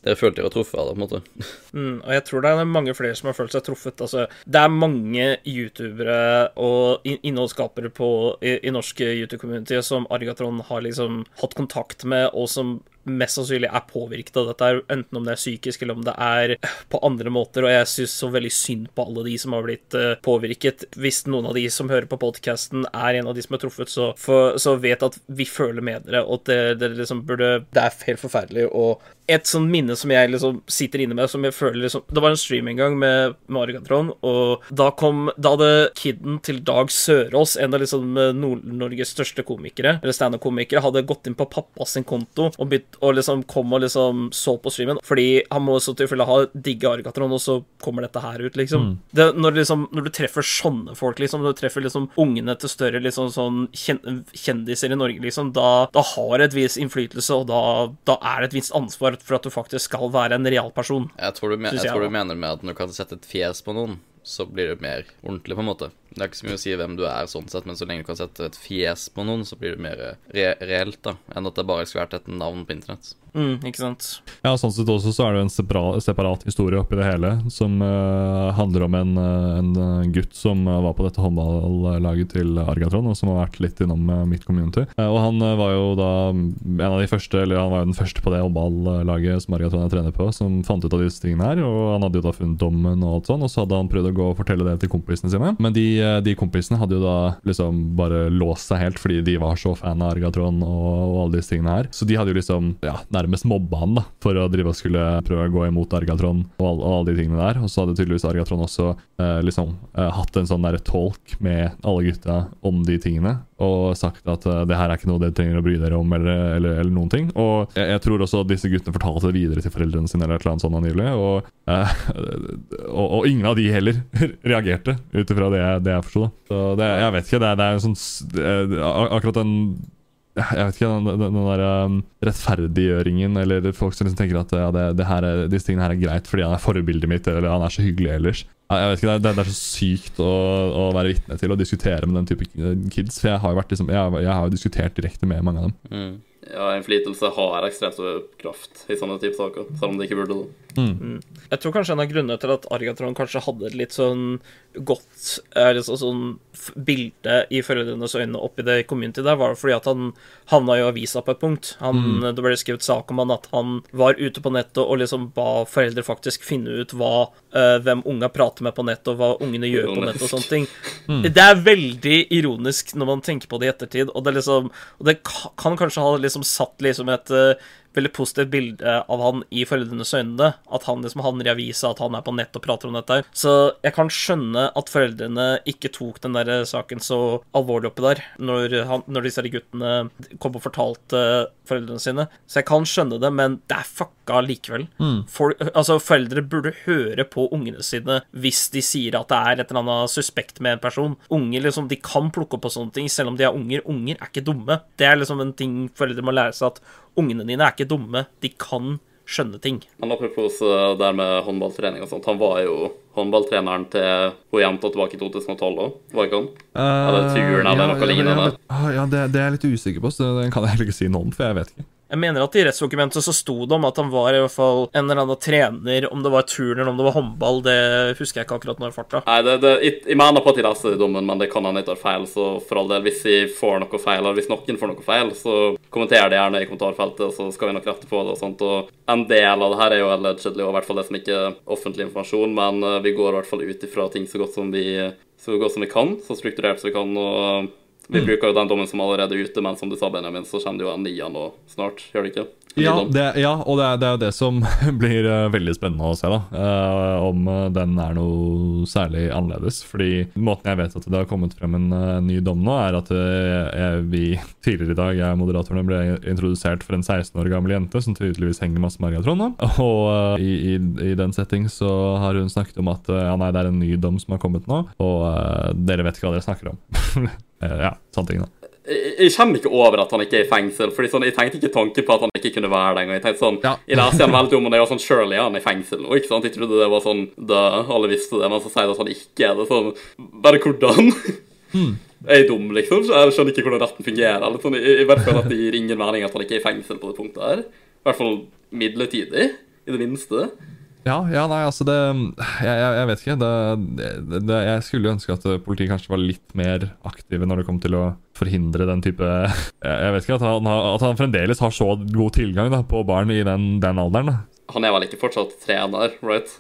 dere følte dere var truffet av det, på en måte. Mm, og jeg tror det er mange flere som har følt seg truffet. Altså, det er mange youtubere og innholdsskapere på, i, i norsk YouTube-community som Argatron har liksom hatt kontakt med, og som mest sannsynlig er påvirket av dette, enten om det er psykisk eller om det er på andre måter. Og jeg syns så veldig synd på alle de som har blitt eh, påvirket. Hvis noen av de som hører på podkasten, er en av de som er truffet, så, for, så vet at vi føler med dere, og at det, det liksom burde Det er helt forferdelig. Og et sånn minne som jeg liksom sitter inne med, som jeg føler liksom Det var en stream en gang med Marigatron, og da kom Da hadde kiden til Dag Sørås, en av liksom Nord-Norges største komikere, eller standup-komikere, hadde gått inn på pappas konto og, begynt, og liksom kom og liksom så på streamen, fordi han må så tilfelle ha digge Argatron, og så kommer dette her ut, liksom. Det, når, liksom når du treffer sånne folk, liksom, når du treffer liksom ungene til større liksom sånn kjen, kjendiser i Norge, liksom, da, da har det et vis innflytelse, og da, da er det et visst ansvar for at du faktisk skal være en real person. Jeg tror, du, jeg jeg tror du mener med at når du kan sette et fjes på noen, så blir det mer ordentlig, på en måte. Det er ikke så mye å si hvem du er, sånn sett, men så lenge du kan sette et fjes på noen, så blir det mer re reelt, da, enn at det bare skulle vært et navn på internett. Mm, ikke sant? Ja, sånn sett også så er det en separat, separat historie oppi det hele, som uh, handler om en, eh, en eh, gutt som var på dette håndballaget til Argatron, og som har vært litt innom mitt community. Uh, og han var jo da en av de første, eller han var jo den første på det håndballaget som Argatron er trener på, som fant ut av disse tingene her, og han hadde jo da funnet dommen og alt sånn, og så hadde han prøvd å gå og fortelle det til kompisene sine. Men de, de kompisene hadde jo da liksom bare låst seg helt fordi de var så fan av Argatron og, og alle disse tingene her. Så de hadde jo liksom ja, nærmest mobba han da, for å drive og skulle prøve å gå imot Argatron og, all, alle de tingene der. Og så hadde tydeligvis Argatron også eh, liksom eh, hatt en sånn der talk med alle gutta om de tingene, og sagt at eh, det her er ikke noe dere trenger å bry dere om, eller, eller, eller noen ting. Og jeg, jeg tror også at disse guttene fortalte det videre til foreldrene sine, eller et eller annet sånt nylig. Og, eh, (laughs) og, og ingen av de heller (laughs) reagerte, ut ifra det, det jeg forsto. Så det, jeg vet ikke, det det er en sånn Akkurat den jeg vet ikke, den, den, den der um, rettferdiggjøringen, eller folk som liksom tenker at ja, det, det her er, disse tingene her er greit fordi han er forbildet mitt, eller han er så hyggelig ellers. Jeg vet ikke, Det det er så sykt å, å være vitne til og diskutere med den type kids. For jeg har jo vært liksom, jeg, jeg har jo diskutert direkte med mange av dem. Mm. Ja, innflytelse har ekstremt stor kraft i sånne type saker, selv om det ikke burde det. Jeg tror kanskje en av grunnene til at Argatron kanskje hadde et litt sånn godt liksom sånn f- bilde i foreldrenes øyne oppi det community der, var fordi at han havna i avisa på et punkt. Han, Det ble skrevet sak om han at han var ute på nettet og liksom ba foreldre faktisk finne ut hva, eh, hvem unga prater med på nettet, og hva ungene gjør på nettet og sånne ting. Det er veldig ironisk når man tenker på det i ettertid, og det, liksom, og det kan kanskje ha liksom satt liksom et eh, veldig positivt bilde av han i foreldrenes øyne. At han liksom havner i avisa, at han er på nett og prater om dette. her. Så jeg kan skjønne at foreldrene ikke tok den der saken så alvorlig oppi der, når, han, når disse guttene kom og fortalte foreldrene sine. Så jeg kan skjønne det, men det er fucka likevel. For, altså, foreldre burde høre på ungene sine hvis de sier at det er et eller annet suspekt med en person. Unger liksom, de kan plukke opp på sånne ting, selv om de er unger. Unger er ikke dumme. Det er liksom en ting foreldre må lære seg, at ungene dine er ikke dumme. De kan skjønne ting. Men apropos uh, det med håndballtrening og sånt, han var jo håndballtreneren til hun jenta tilbake i 2012 òg, var ikke han? Eller turen, eller noe lignende. Ah, ja, det, det er jeg litt usikker på, så det kan jeg heller ikke si noe om, for jeg vet ikke. Jeg mener at i rettsdokumentet så sto det om at han var i hvert fall en eller annen trener, om det var turn eller om det var håndball, det husker jeg ikke akkurat nå i farta. Nei, det, det, jeg, jeg mener på at jeg leste dommen, men det kan han ikke ha feil, så for all del, hvis jeg får noe feil, eller hvis noen får noe feil, så kommenter det gjerne i kommentarfeltet, så skal vi nok rette på det og sånt. Og en del av det her er jo allegedly, og i hvert fall det som ikke er offentlig informasjon, men eh, vi går i hvert fall ut ifra ting så godt som vi, så godt som vi kan, så strukturert som vi kan. og vi bruker jo den dommen som allerede er ute, men som du sa, Benjamin, så kommer det jo en nier nå snart, gjør det ikke? Ja, det, ja og det er, det er det som (laughs) blir eh, veldig spennende å se, da. Eh, om eh, den er noe særlig annerledes. Fordi måten jeg vet at det har kommet frem en eh, ny dom nå, er at jeg, vi (laughs) tidligere i dag, jeg og moderatorene, ble introdusert for en 16 år gammel jente som tydeligvis henger masse med Argatron. da. Og eh, i, i, i den setting så har hun snakket om at ja, nei, det er en ny dom som har kommet nå, og eh, dere vet ikke hva dere snakker om. (laughs) Ja, sånne ting, da. Jeg, jeg kommer ikke over at han ikke er i fengsel. Fordi sånn, Jeg tenkte ikke tanke på at han ikke kunne være det engang. Jeg tenkte sånn, Ja. jeg leser igjen veldig om og det var sånn, Surely er han i fengsel nå, ikke sant? Jeg trodde det var sånn da alle visste det, men så sier de at han ikke er det. sånn, Bare hvordan? Er jeg dum, liksom? Jeg skjønner ikke hvordan retten fungerer. eller sånn, jeg, i hvert fall at Det gir ingen mening at han ikke er i fengsel på det punktet her. I hvert fall midlertidig, i det minste. Ja, ja, nei, altså det Jeg, jeg, jeg vet ikke. Det, det, det, jeg skulle jo ønske at politiet kanskje var litt mer aktive når det kom til å forhindre den type Jeg, jeg vet ikke, at han, at han fremdeles har så god tilgang da, på barn i den, den alderen. da. Han er vel ikke fortsatt trener, right?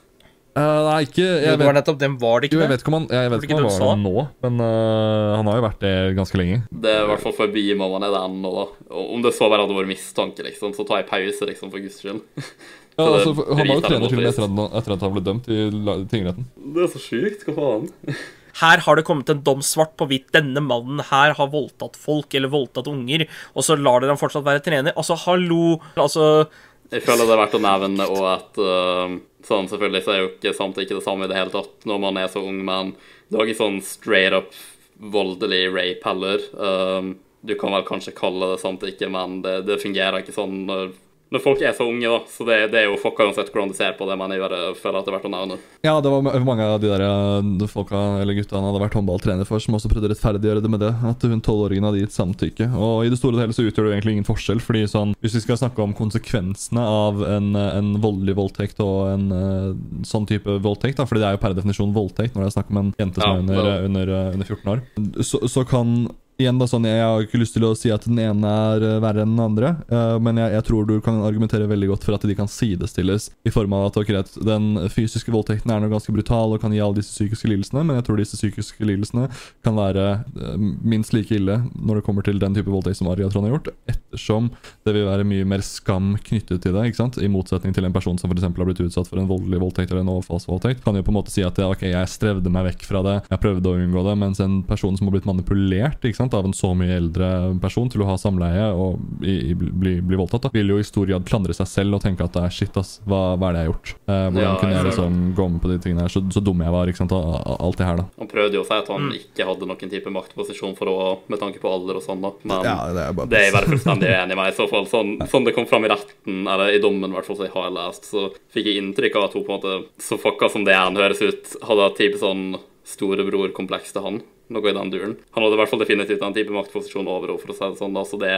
Uh, nei, ikke Jo, jeg det var vet, nettopp den var det jo, ikke jeg det? vet ikke om han, jeg vet ikke om han var det nå, men uh, han har jo vært det ganske lenge. Det er i hvert fall forbi mammaen er det ennå. da. Om det så bare hadde vært mistanke, liksom, så ta en pause, liksom, for guds skyld. (laughs) Ja, altså, han var jo trener til og med etter at, etter at han ble dømt i tingretten. Det er så sjukt. Hva faen? (laughs) Her har det kommet en dom svart på hvitt. Denne mannen her har voldtatt folk, eller voldtatt unger, og så lar dere ham fortsatt være trener. Altså, hallo! Altså, Jeg føler det er verdt å nevne og at uh, sånn selvfølgelig så er jo ikke samtykke det samme i det hele tatt når man er så ung, men det er ikke sånn straight up voldelig rape heller. Uh, du kan vel kanskje kalle det samtykke, men det, det fungerer ikke sånn når, når folk er så unge, da. Så det, det er jo fucka uansett hvordan du ser på det, men jeg bare føler at det er verdt å nevne. Ja, det var mange av de der eh, folka eller gutta han hadde vært håndballtrener for, som også prøvde å rettferdiggjøre det med det. At hun tolvåringen hadde gitt samtykke. Og i det store og hele så utgjør det jo egentlig ingen forskjell. fordi sånn, Hvis vi skal snakke om konsekvensene av en, en voldelig voldtekt og en eh, sånn type voldtekt, da, fordi det er jo per definisjon voldtekt når det er snakk om en jente som Ja, er under, under, eh, under 14 år, så, så kan Igjen da, sånn, Jeg har ikke lyst til å si at den ene er eh, verre enn den andre, eh, men jeg, jeg tror du kan argumentere veldig godt for at de kan sidestilles, i form av at ok, den fysiske voldtekten er noe ganske brutal og kan gi alle disse psykiske lidelsene, men jeg tror disse psykiske lidelsene kan være eh, minst like ille når det kommer til den type voldtekt som Ariatron har gjort, ettersom det vil være mye mer skam knyttet til det, ikke sant? i motsetning til en person som f.eks. har blitt utsatt for en voldelig voldtekt eller en overfallsvoldtekt, kan jo på en måte si at ok, jeg strevde meg vekk fra det, jeg prøvde å unngå det, mens en person som har blitt manipulert ikke sant, av en så mye eldre person til å ha samleie og i, i, bli, bli voldtatt, da, vil jo i stor grad klandre seg selv og tenke at det er shit, ass, hva, hva er det jeg har gjort? Eh, hvordan Ja, kunne jeg liksom gå med på de tingene her, så, så dum jeg var, ikke sant, og alt det her, da. Han prøvde jo å si at han ikke hadde noen type maktposisjon for å, med tanke på alder og sånn, da. Men det er bare det er jeg bare fullstendig enig med. I så fall, sånn, sånn det kom fram i retten, eller i dommen, i hvert fall, som jeg har lest, så fikk jeg inntrykk av at hun på en måte, så fucka som det han høres ut, hadde et type sånn storebror-kompleks til han. Noe i den duren. Han hadde i hvert fall definitivt en type maktposisjon over henne, for å si det sånn. da, Så det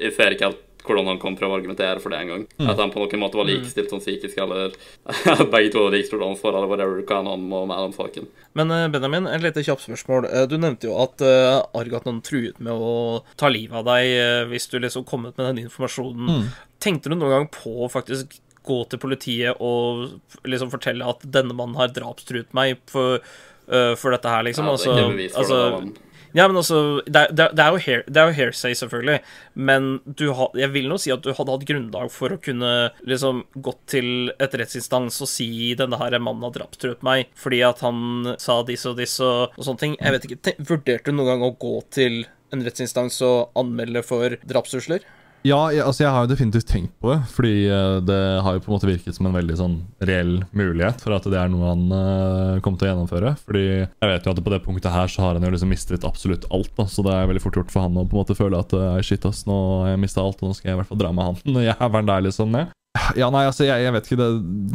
Jeg ser ikke helt hvordan han kan prøve å argumentere for det en gang. At han på noen måte var likestilt som psykisk, eller at (laughs) begge to hadde like stort ansvar, eller whatever, hva enn han må med om saken. Men eh, Benjamin, et lite kjapt spørsmål. Eh, Du nevnte jo at uh, Argaton truet med å ta livet av deg eh, hvis du liksom kom ut med den informasjonen. Tenkte du noen gang på faktisk gå til politiet og liksom fortelle at denne mannen har drapstruet meg for, eh, for dette her, liksom? Ja, det er ikke bevis for altså, det, Ja, men altså Det, er- det, er- det, jo hair, det er jo hearsay, selvfølgelig, men du ha, jeg vil nå si at du hadde hatt grunnlag for å kunne liksom gått til et rettsinstans og si 'denne her mannen har drapstruet meg' fordi at han sa disse og disse og, og sånne ting. Jeg vet ikke, Vurderte du noen gang å gå til en rettsinstans og anmelde for drapstrusler? Ja, jeg, altså jeg har jo definitivt tenkt på det, fordi eh, det har jo på en måte virket som en veldig sånn reell mulighet for at det er noe han uh, kommer til å gjennomføre. Fordi jeg vet jo at på det punktet her så har han jo liksom mistet absolutt alt, da, så det er veldig fort gjort for han å på en måte føle at uh, shit ass, nå har jeg mista alt, og nå skal jeg i hvert fall dra med han (laughs) jævelen der liksom ned. Ja, nei, altså jeg, jeg vet ikke det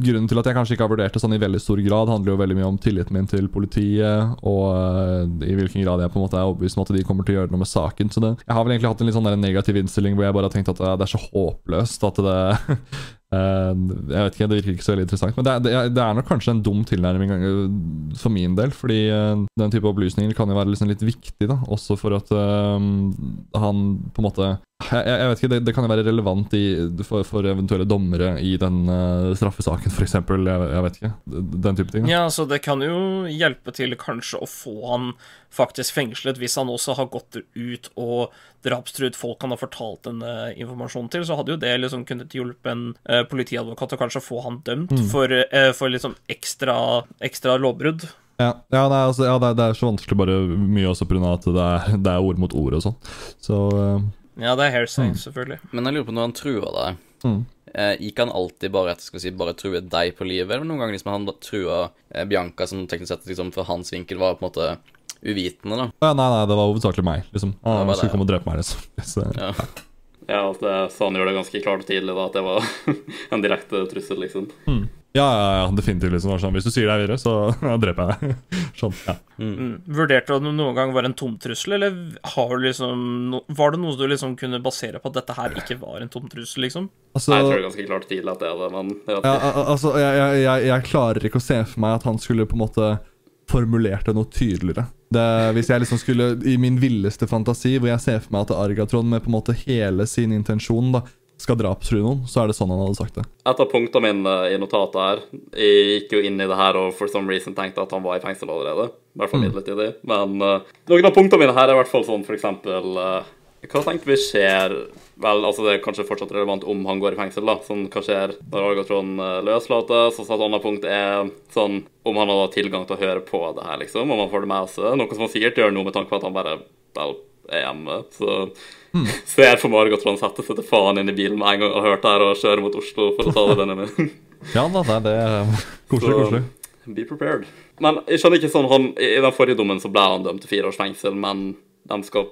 Grunnen til at jeg kanskje ikke har vurdert det sånn i veldig stor grad, handler jo veldig mye om tilliten min til politiet, og uh, i hvilken grad jeg på en måte er overbevist om at de kommer til å gjøre noe med saken. Så det, jeg har vel egentlig hatt en litt sånn der negativ innstilling hvor jeg bare har tenkt at uh, det er så håpløst at det (laughs) Jeg vet ikke, det virker ikke så veldig interessant. Men det, er- det, er- nok kanskje en dum tilnærming eh, for min del, fordi eh, den type opplysninger kan jo være liksom litt viktig, da, også for at eh, han på en måte jeg, jeg vet ikke, det, det kan jo være relevant i, for, for eventuelle dommere i den uh, straffesaken, f.eks. Jeg, jeg vet ikke. Den type ting. da. Ja, så det kan jo hjelpe til kanskje å få han faktisk fengslet, hvis han også har gått ut og drapstruet folk han har fortalt denne informasjonen til, så hadde jo det liksom kunnet hjulpe en uh, politiadvokat å kanskje få han dømt for, uh, for liksom ekstra, ekstra lovbrudd. Ja, ja, nei, altså, ja det, er- det er så vanskelig bare mye også pga. at det er, det er ord mot ord og sånn. Så uh, Ja, det er hairsay, selvfølgelig. Men jeg lurer på når han trua deg Mm. eh, Gikk han alltid bare etter skal vi si, bare true deg på livet, eller noen ganger liksom han trua eh, Bianca, som teknisk sett liksom fra hans vinkel var på en måte uvitende, da? ja, Nei, nei, det var hovedsakelig meg. liksom Det Han var det, skulle komme og drepe meg. liksom (laughs) så, Ja. ja, altså, det, så han gjorde det ganske klart og tidlig, da, at det var (laughs) en direkte trussel, liksom. ja, ja, ja, definitivt. liksom var sånn, Hvis du sier det videre, så (laughs) dreper jeg deg. sånn, ja. Mm. Vurderte du noen gang var en tomtrussel, eller har du liksom no var det noe du liksom kunne basere på at dette her ikke var en tomtrussel, liksom? Altså, Nei, jeg tror det er ganske klart og tydelig at det er det, men jeg Ja, altså, jeg, jeg, jeg, jeg klarer ikke å se for meg at han skulle på en måte formulert det noe tydeligere. Det, hvis jeg liksom skulle, I min villeste fantasi, hvor jeg ser for meg at Argatron med på en måte hele sin intensjon da, skal drapstrue noen, så er det sånn han hadde sagt det. Et av punktene mine i notatet her Jeg gikk jo inn i det her og for some reason tenkte at han var i fengsel allerede. I hvert fall midlertidig. Men uh, noen av punktene mine her er i hvert fall sånn for eksempel eh, Hva tenkte vi skjer Vel, altså det er kanskje fortsatt relevant om han går i fengsel, da. Sånn hva skjer når Algatron uh, løslates. Og så et annet punkt er sånn om han hadde tilgang til å høre på det her, liksom. Om han får det med seg. Noe som han sikkert gjør nå med tanke på at han bare vel, er hjemme. Så (laughs) ser for meg Algatron sette seg til faen inn i bilen med en gang og har hørt det her, og kjøre mot Oslo for å ta det denne med. (laughs) Ja da, det er det. er Koselig, koselig. Be prepared. Men jeg skjønner ikke sånn han, I den forrige dommen så ble han dømt til fire års fengsel, men de skal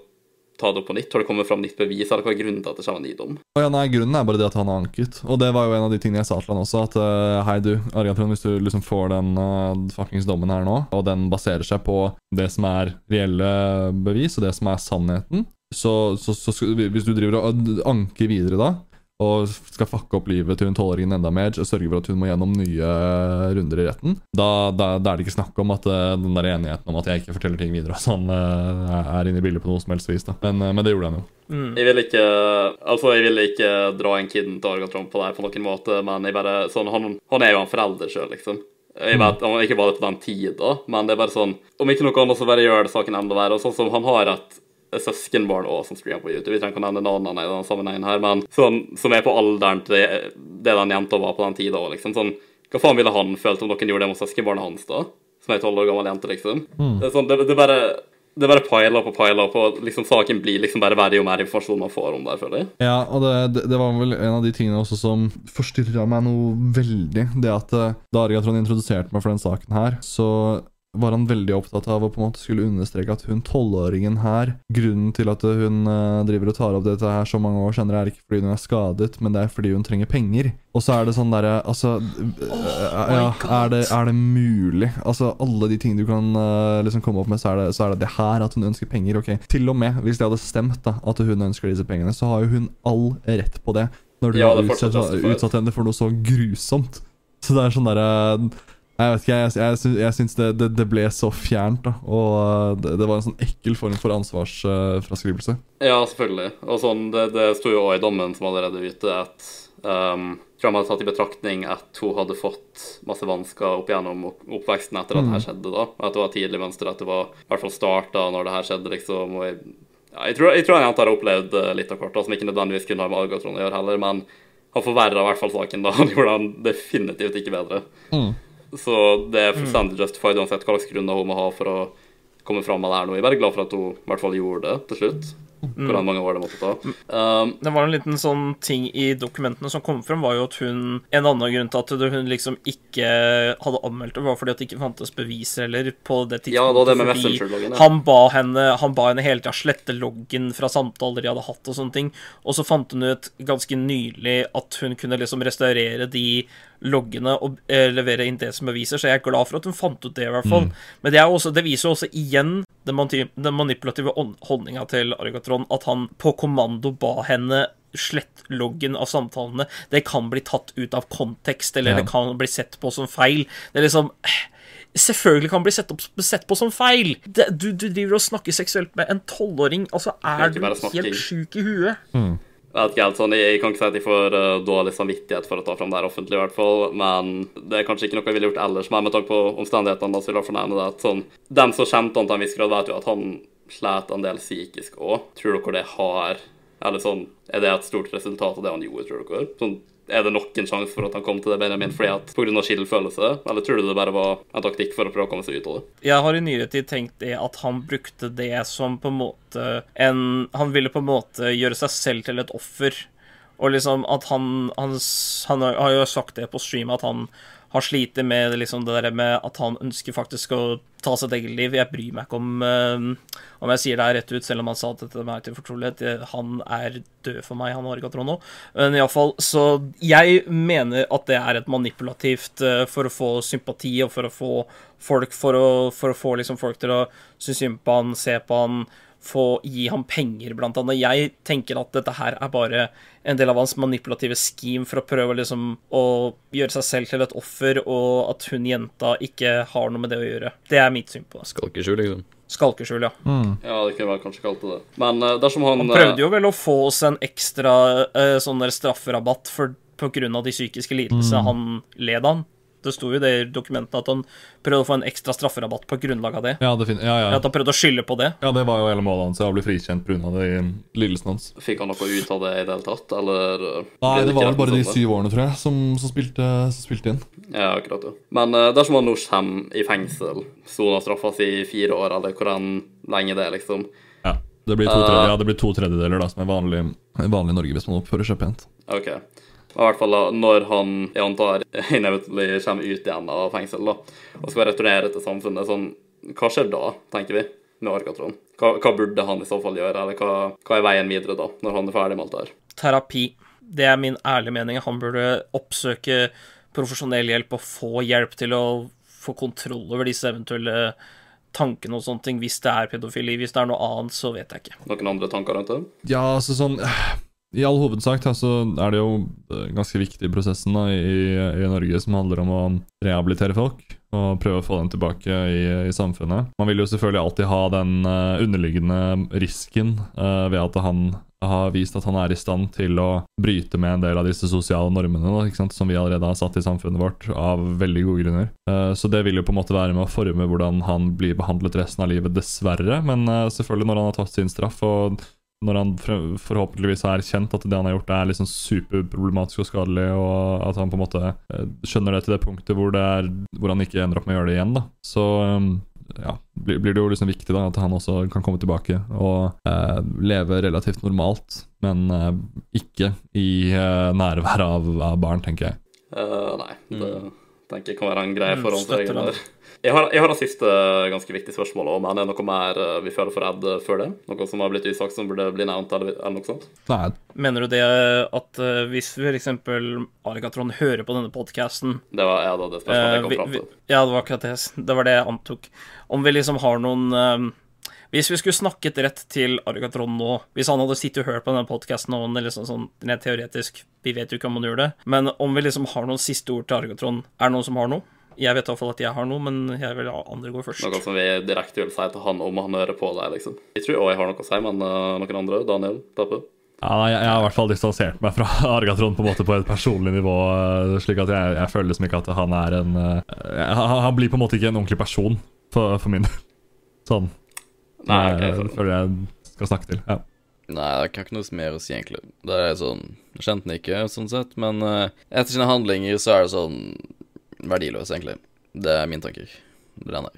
ta det opp på nytt. Har det kommet fram nytt bevis, eller hva er grunnen til at det kommer en ny dom? Ja, nei, Grunnen er bare det at han har anket. Og det var jo en av de tingene jeg sa til han også. At uh, hei, du, Argantron, hvis du liksom får den uh, fuckings dommen her nå, og den baserer seg på det som er reelle bevis, og det som er sannheten, så, så, så hvis du driver og anker videre da, og skal fucke opp livet til hun tolvåringen enda mer, og sørge for at hun må gjennom nye runder i retten, da, da, da er det ikke snakk om at eh, den der enigheten om at jeg ikke forteller ting videre, og sånn eh, er inne i bildet på noe som helst vis. da. Men, eh, men det gjorde han jo. Jeg vil ikke Altså, jeg vil ikke dra en kiden til Argatron på det her på noen måte, men jeg bare sånn Han, han er jo en forelder sjøl, liksom. Jeg vet, han Ikke bare på den tida, men det er bare sånn Om ikke noe annet, så bare gjør det saken enda verre. Og sånn som han har et søskenbarn også som streamer på YouTube. Vi trenger ikke å nevne navnene i denne sammenhengen her, men sånn, som er på alderen til det, det den jenta var på den tida òg, liksom. Sånn, hva faen ville han følt om noen gjorde det mot søskenbarnet hans, da? Som er ei tolv år gammel jente, liksom. Det er sånn, det, det bare det bare piler opp og piler opp, og liksom saken blir liksom bare verre jo mer informasjon man får om det, føler jeg. Ja, og det, det, det var vel en av de tingene også som forstyrra meg noe veldig. Det at eh, da Argatron introduserte meg for den saken her, så var han veldig opptatt av å på en måte skulle understreke at hun tolvåringen her Grunnen til at hun eh, driver og tar opp dette her så mange år senere, er ikke fordi hun er skadet, men det er fordi hun trenger penger. Og så er det sånn derre Altså oh, ja, er, det, er det mulig? Altså, alle de tingene du kan øh, liksom komme opp med, så er, det, så er det det her at hun ønsker penger. Ok, Til og med hvis det hadde stemt da at hun ønsker disse pengene, så har jo hun all rett på det. Når du Ja, har utsatt, utsatt henne for noe så grusomt. Så det er sånn derre jeg vet ikke, jeg, jeg, syns- jeg syns det, det, det ble så fjernt, da. Og øh, det, det var en sånn ekkel form for ansvarsfraskrivelse. Ja, selvfølgelig. Og sånn, det, det sto jo også i dommen som allerede er ute, at um, tror hadde tatt i betraktning at hun hadde fått masse vansker opp gjennom oppveksten etter at det her skjedde. da. At det var tidlig mønster, at det var i hvert fall starta når det her skjedde, liksom. og jeg, ja, jeg, tror, jeg tror en jente har opplevd eh, litt av da, som ikke nødvendigvis kunne ha med Algatron å gjøre heller, men han forverra i hvert fall saken. da. (laughs) Han gjorde han definitivt ikke bedre. Så det er fullstendig justified uansett hva slags grunner hun må ha for å komme fram med det her nå. Jeg er bare glad for at hun i hvert fall gjorde det til slutt. Hvordan mange år det måtte ta. Um, Det var en liten sånn ting i dokumentene som kom frem, var jo at hun En annen grunn til at hun liksom ikke hadde anmeldt det, var fordi at det ikke fantes beviser heller på det tidspunktet. Ja, det var det med fordi Messenger-loggen, ja. Han ba henne Han ba henne hele tida slette loggen fra samtaler de hadde hatt, og sånne ting. Og så fant hun ut ganske nylig at hun kunne liksom restaurere de loggene og eh, levere inn det som beviser, så jeg er glad for at hun fant ut det, i hvert fall. Men det, er også, det viser jo også igjen den, mani- den manipulative holdninga til Argatron, at han på kommando ba henne slett loggen av samtalene. Det kan bli tatt ut av kontekst, eller Ja. det kan bli sett på som feil. Det er liksom Selvfølgelig kan bli sett, opp, sett på som feil. Det, du, du driver og snakker seksuelt med en tolvåring. Altså, er er du helt sjuk i huet? Jeg vet ikke helt sånn, jeg, jeg kan ikke si at jeg får uh, dårlig samvittighet for å ta fram det her offentlig, i hvert fall, men det er kanskje ikke noe jeg ville gjort ellers. Men med tanke på omstendighetene, så vil jeg i hvert fall nevne det at sånn, dem som kjente han til en viss grad, vet jo at han slet en del psykisk òg. Tror dere det har Eller sånn, er det et stort resultat av det han gjorde, tror dere? Sånn, er det nok en sjanse for at han kom til det Benjamin fordi at pga. skyldfølelse, eller tror du det bare var en taktikk for å prøve å komme seg ut av det? Jeg har i nyere tid tenkt det at han brukte det som på en måte en Han ville på en måte gjøre seg selv til et offer. Og liksom at han Han, han har jo sagt det på stream at han har slitt med liksom det der med at han ønsker faktisk å ta sitt eget liv. Jeg bryr meg ikke om eh, om jeg sier det her rett ut, selv om han sa at dette er til fortrolighet. Han er død for meg, han Argatron nå. Men iallfall, så jeg mener at det er et manipulativt eh, for å få sympati og for å få folk For å, for å få liksom folk til å synes synd på han, se på han, få gi ham penger, blant annet. Jeg tenker at dette her er bare en del av hans manipulative scheme for å prøve liksom å gjøre seg selv til et offer, og at hun jenta ikke har noe med det å gjøre. Det er mitt syn på det. Skalkeskjul, liksom. Skalkeskjul, ja. Ja, det kunne man kanskje kalt det. Men uh, dersom han Han prøvde jo vel å få oss en ekstra uh, sånn der strafferabatt for, på grunn av de psykiske lidelsene han led av. Det sto jo det i dokumentene at han prøvde å få en ekstra strafferabatt på grunnlag av det. Ja, det ja, ja. At han prøvde å skylde på det. ja, det var jo hele målet hans, å bli frikjent pga. lidelsene hans. Fikk han noe ut av det i det hele tatt, eller? eh, Nei, det, det var vel bare de syv årene, tror jeg, som, som, spilte, som spilte inn. Ja, akkurat, ja. Men eh, dersom han nå kommer i fengsel, soner straffa si i fire år, eller hvor lenge det er, liksom. Ja. Det blir to, Uh, tredje, ja, det blir to tredjedeler, da, som er vanlig, vanlig i Norge hvis man oppfører seg pent. OK. I hvert fall da, når han, jeg antar, (laughs) inevitably kommer ut igjen av fengsel, da, og skal returnere til samfunnet, sånn, hva skjer da, tenker vi, med Arkatron? Hva, hva burde han i så fall gjøre, eller hva, hva er veien videre da, når han er ferdig med alt det her? Terapi. Det er min ærlige mening. Han burde oppsøke profesjonell hjelp og få hjelp til å få kontroll over disse eventuelle tankene og sånne ting. Hvis det er pedofili. Hvis det er noe annet, så vet jeg ikke. Noen andre tanker rundt det? Ja, altså sånn I all hovedsak da, så er det jo eh, ganske viktig i prosessen da, i, i Norge som handler om å rehabilitere folk og prøve å få dem tilbake i, i samfunnet. Man vil jo selvfølgelig alltid ha den eh, underliggende risken uh, ved at han har vist at han er i stand til å bryte med en del av disse sosiale normene da, som vi allerede har satt i samfunnet vårt, av veldig gode grunner. Uh, så det vil jo på en måte være med å forme hvordan han blir behandlet resten av livet, dessverre. Men selvfølgelig når han har tatt sin straff, og når han forhåpentligvis har erkjent at det han har gjort er liksom superproblematisk og skadelig, og at han på en måte eh, skjønner det til det punktet hvor, det er, hvor han ikke ender opp med å gjøre det igjen, da. Så um, ja, blir, blir det jo liksom viktig da at han også kan komme tilbake og eh, leve relativt normalt, men eh, ikke i eh, nærvær av, av barn, tenker jeg. Uh, nei, det tenker jeg kan være en greie forhåndsregel der. Jeg har, jeg har et siste ganske viktig spørsmål men er det noe mer eh, vi føler for redd før det? Noe som har blitt usagt som burde bli nevnt, eller, eller noe sånt? Nei, Mener du det at eh, hvis f.eks. Argatron hører på denne podkasten Det var ja, da det spørsmålet jeg kom fram til. Ja, det var akkurat det. Det var det jeg antok. Om vi liksom har noen eh, Hvis vi skulle snakket rett til Argatron nå Hvis han hadde sittet og hørt på denne podkasten og liksom sånn rent teoretisk Vi vet jo ikke om han gjør det. Men om vi liksom har noen siste ord til Argatron Er det noen som har noe? Jeg vet i hvert fall at jeg har noe, men jeg vil la andre gå først. Noe som vi direkte vil si til han om han hører på deg, liksom. Jeg tror òg jeg har noe å si, men uh, noen andre? Daniel? Tappe? Ja, nei, jeg, jeg har i hvert fall distansert meg fra (laughs) Argatron på en måte på et personlig nivå. eh, Slik at jeg, jeg føler liksom ikke at han er en uh, han, han blir på en måte ikke en ordentlig person for, for min del. (laughs) Sånn. Nei, okay, ok, jeg føler jeg skal snakke til. Ja. Nei, jeg kan ikke noe mer å si, egentlig. Det er sånn Jeg kjente den ikke, sånn sett, men uh, etter sine handlinger så er det sånn verdiløs, egentlig. Det er min tanker. Det er den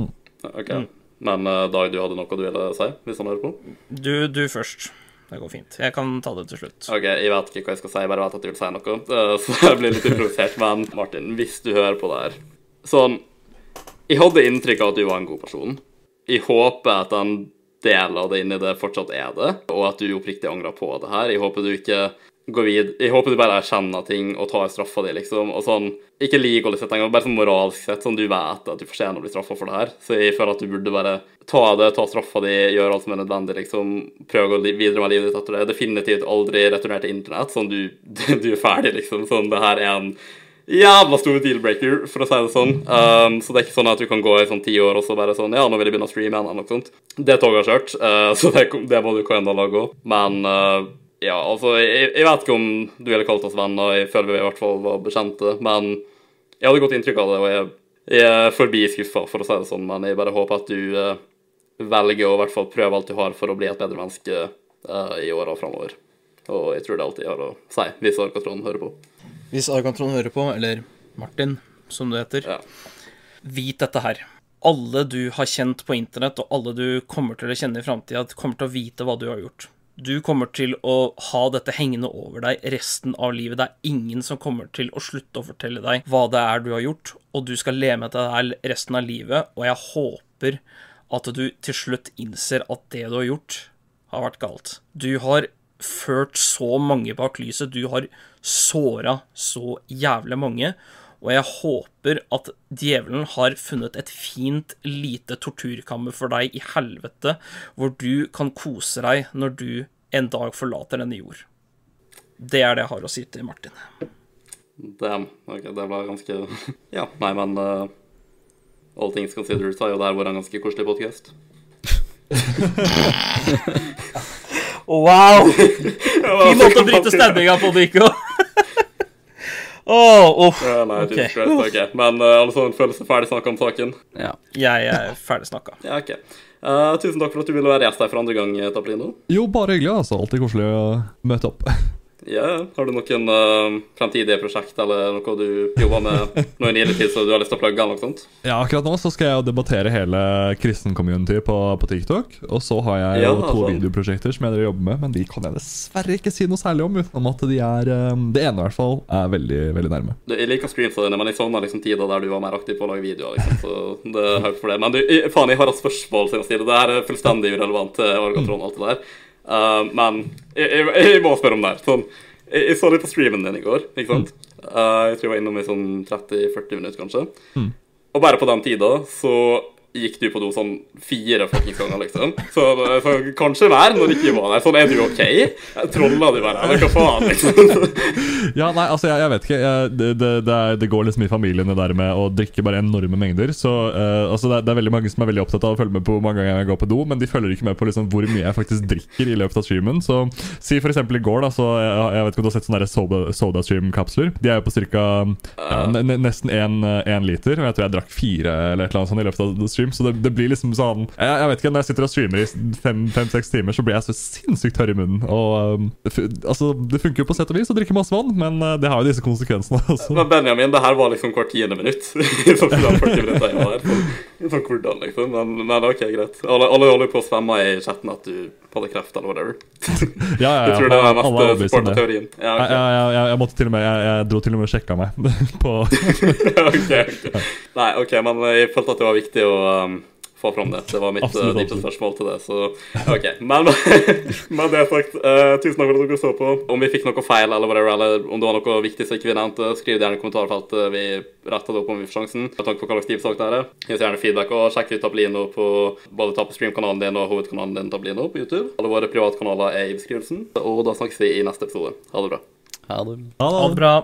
mm. OK. Men uh, Dag, du hadde noe du ville si, hvis han hører på? Du, du først. Det går fint. Jeg kan ta det til slutt. OK, jeg vet ikke hva jeg skal si, jeg bare vet at du vil si noe. Uh, (laughs) så jeg blir litt improvisert. Men Martin, hvis du hører på det her Sånn Jeg hadde inntrykk av at du var en god person. Jeg håper at en del av det i det fortsatt er det, og at du oppriktig angrer på det her. Jeg håper du ikke går vid Jeg håper du bare erkjenner ting og tar straffa di, liksom. Og sånn Ikke legally sett engang, bare sånn moralsk sett, sånn du vet at du fortjener å bli straffa for det her. Så jeg føler at du burde bare ta det, ta straffa di, gjøre alt som er nødvendig, liksom. Prøve å gå videre med livet ditt etter det. Definitivt aldri returnert til internett. Sånn du, (laughs) du er ferdig, liksom. Sånn det her er en jævla stor deal-breaker, for å si det sånn. Um, så det er ikke sånn at du kan gå i sånn ti år og så bare sånn Ja, nå vil jeg begynne å streame eller noe sånt. Det toget har kjørt, uh, (laughs) så det, det må du hva enn lage òg. Men uh, ja, altså, jeg, jeg vet ikke om du ville kalt oss venner, jeg føler vi i hvert fall var bekjente, men jeg hadde godt inntrykk av det, og jeg, jeg er forbi skuffa, for å si det sånn, men jeg bare håper at du uh, velger å i hvert fall prøve alt du har for å bli et bedre menneske uh, i åra framover. Og jeg tror det alltid har å si, hvis Arkatron hører på. Hvis Argantron hører på, eller Martin, som det heter, Ja. vit dette her. Alle du har kjent på internett, og alle du kommer til å kjenne i framtida, kommer til å vite hva du har gjort. Du kommer til å ha dette hengende over deg resten av livet. Det er ingen som kommer til å slutte å fortelle deg hva det er du har gjort, og du skal leve med dette her resten av livet, og jeg håper at du til slutt innser at det du har gjort, har vært galt. Du har ført så mange bak lyset, du har såra så jævlig mange, og jeg håper at djevelen har funnet et fint lite torturkammer for deg i helvete, hvor du kan kose deg når du en dag forlater denne jord. Det er det jeg har å si til Martin. Damn. Ok, det ble ganske (laughs) Ja, nei, men uh, All things considered så har jo det her vært en ganske koselig podkast. (laughs) (laughs) Wow! Fin måte å bryte stemninga på, Nico. (laughs) Oh, uff. Ja, nei, okay. Jesus Christ, ok. Men uh, alle sammen føler seg ferdig snakka om saken? Ja. Jeg er ferdig snakka. Ja, ok. Uh, tusen takk for at du ville være gjest her for andre gang, Taplino. Jo, bare hyggelig. altså. Alltid koselig å møte opp. (laughs) Ja, Har du noen uh, fremtidige prosjekt eller noe du jobber med (laughs) nå i nyere tid så du har lyst til å plugge? eller noe sånt? Ja, Akkurat nå så skal jeg jo debattere hele kristen-community på, på TikTok. Og så har jeg jo Ja, to sånn. videoprosjekter som jeg jobber med, men de kan jeg dessverre ikke si noe særlig om. Utenom at de er um, Det ene i hvert fall er veldig veldig nærme. Du, Jeg liker streamsa dine, men jeg savner liksom tida der du var mer aktiv på å lage videoer. liksom, så det er for det. Men du, faen, jeg har et spørsmål siden jeg sier det. Er fullstendig irrelevant til Orgatron og alt det der. Uh, men jeg, jeg, jeg må spørre om det her. Sånn, jeg, jeg så litt på streamen din i går, ikke sant? Uh, jeg tror jeg var innom i sånn 30-40 minutter, kanskje. Og bare på den tida så gikk du på do sånn fire fuckings ganger, liksom. Så, så kanskje mer når du ikke var der. Sånn, er du OK? Trolla du bare? Eller hva faen, liksom? (laughs) Ja, nei, altså, jeg, jeg vet ikke. Jeg, det, det, det, er, det går liksom i familiene der med å drikke bare enorme mengder. Så uh, altså, det, er, veldig mange som er veldig opptatt av å følge med på hvor mange ganger jeg går på do, men de følger ikke med på liksom, hvor mye jeg faktisk drikker i løpet av streamen. Så si for eksempel i går, da, så jeg, jeg vet ikke om du har sett sånne soda, SodaStream-kapsler. De er jo på ca. Ja, ne- ne- nesten én liter, og jeg tror jeg drakk fire eller et eller annet sånt i løpet av stream, så det, det blir liksom sånn jeg, jeg vet ikke, Når jeg sitter og streamer i fem-seks timer, så blir jeg så sinnssykt tørr i munnen. Og um, altså, det funker jo på sett og vis å drikke masse vann, men uh, det har jo disse konsekvensene. også. Men Benjamin, det her var liksom hvert tiende minutt. (laughs) Sånn 40 minutter jeg var her. (laughs) Sånn hvordan, liksom. Men, men ok, greit. Alle, alle holder på å svømme i chatten at du hadde kreft eller whatever. (laughs) Ja, ja, ja. Jeg tror det er mest overbevist Ja, teorien. Ja, Jeg, jeg, jeg, jeg måtte til og med Jeg, jeg dro til og med og sjekka meg (laughs) på ok, ok. Nei, ok, men jeg følte at det var viktig å um, få fram det. Det var mitt uh, Absolutt, absolutt. spørsmål til det, så ok. Men (laughs) med det sagt, uh, tusen takk for at dere så på. Om vi fikk noe feil, eller whatever, eller om det var noe viktig som ikke vi nevnte, skriv det gjerne i kommentarfeltet. Vi retter det opp om vi får sjansen. Med tanke på hva slags type sak det er. Gi oss gjerne feedback, og sjekk ut Tablino på både ta på streamkanalen din og hovedkanalen din Tablino på YouTube. Alle våre privatkanaler er i beskrivelsen. Og da snakkes vi i neste episode. Ha det bra. Ha det. Ha det bra.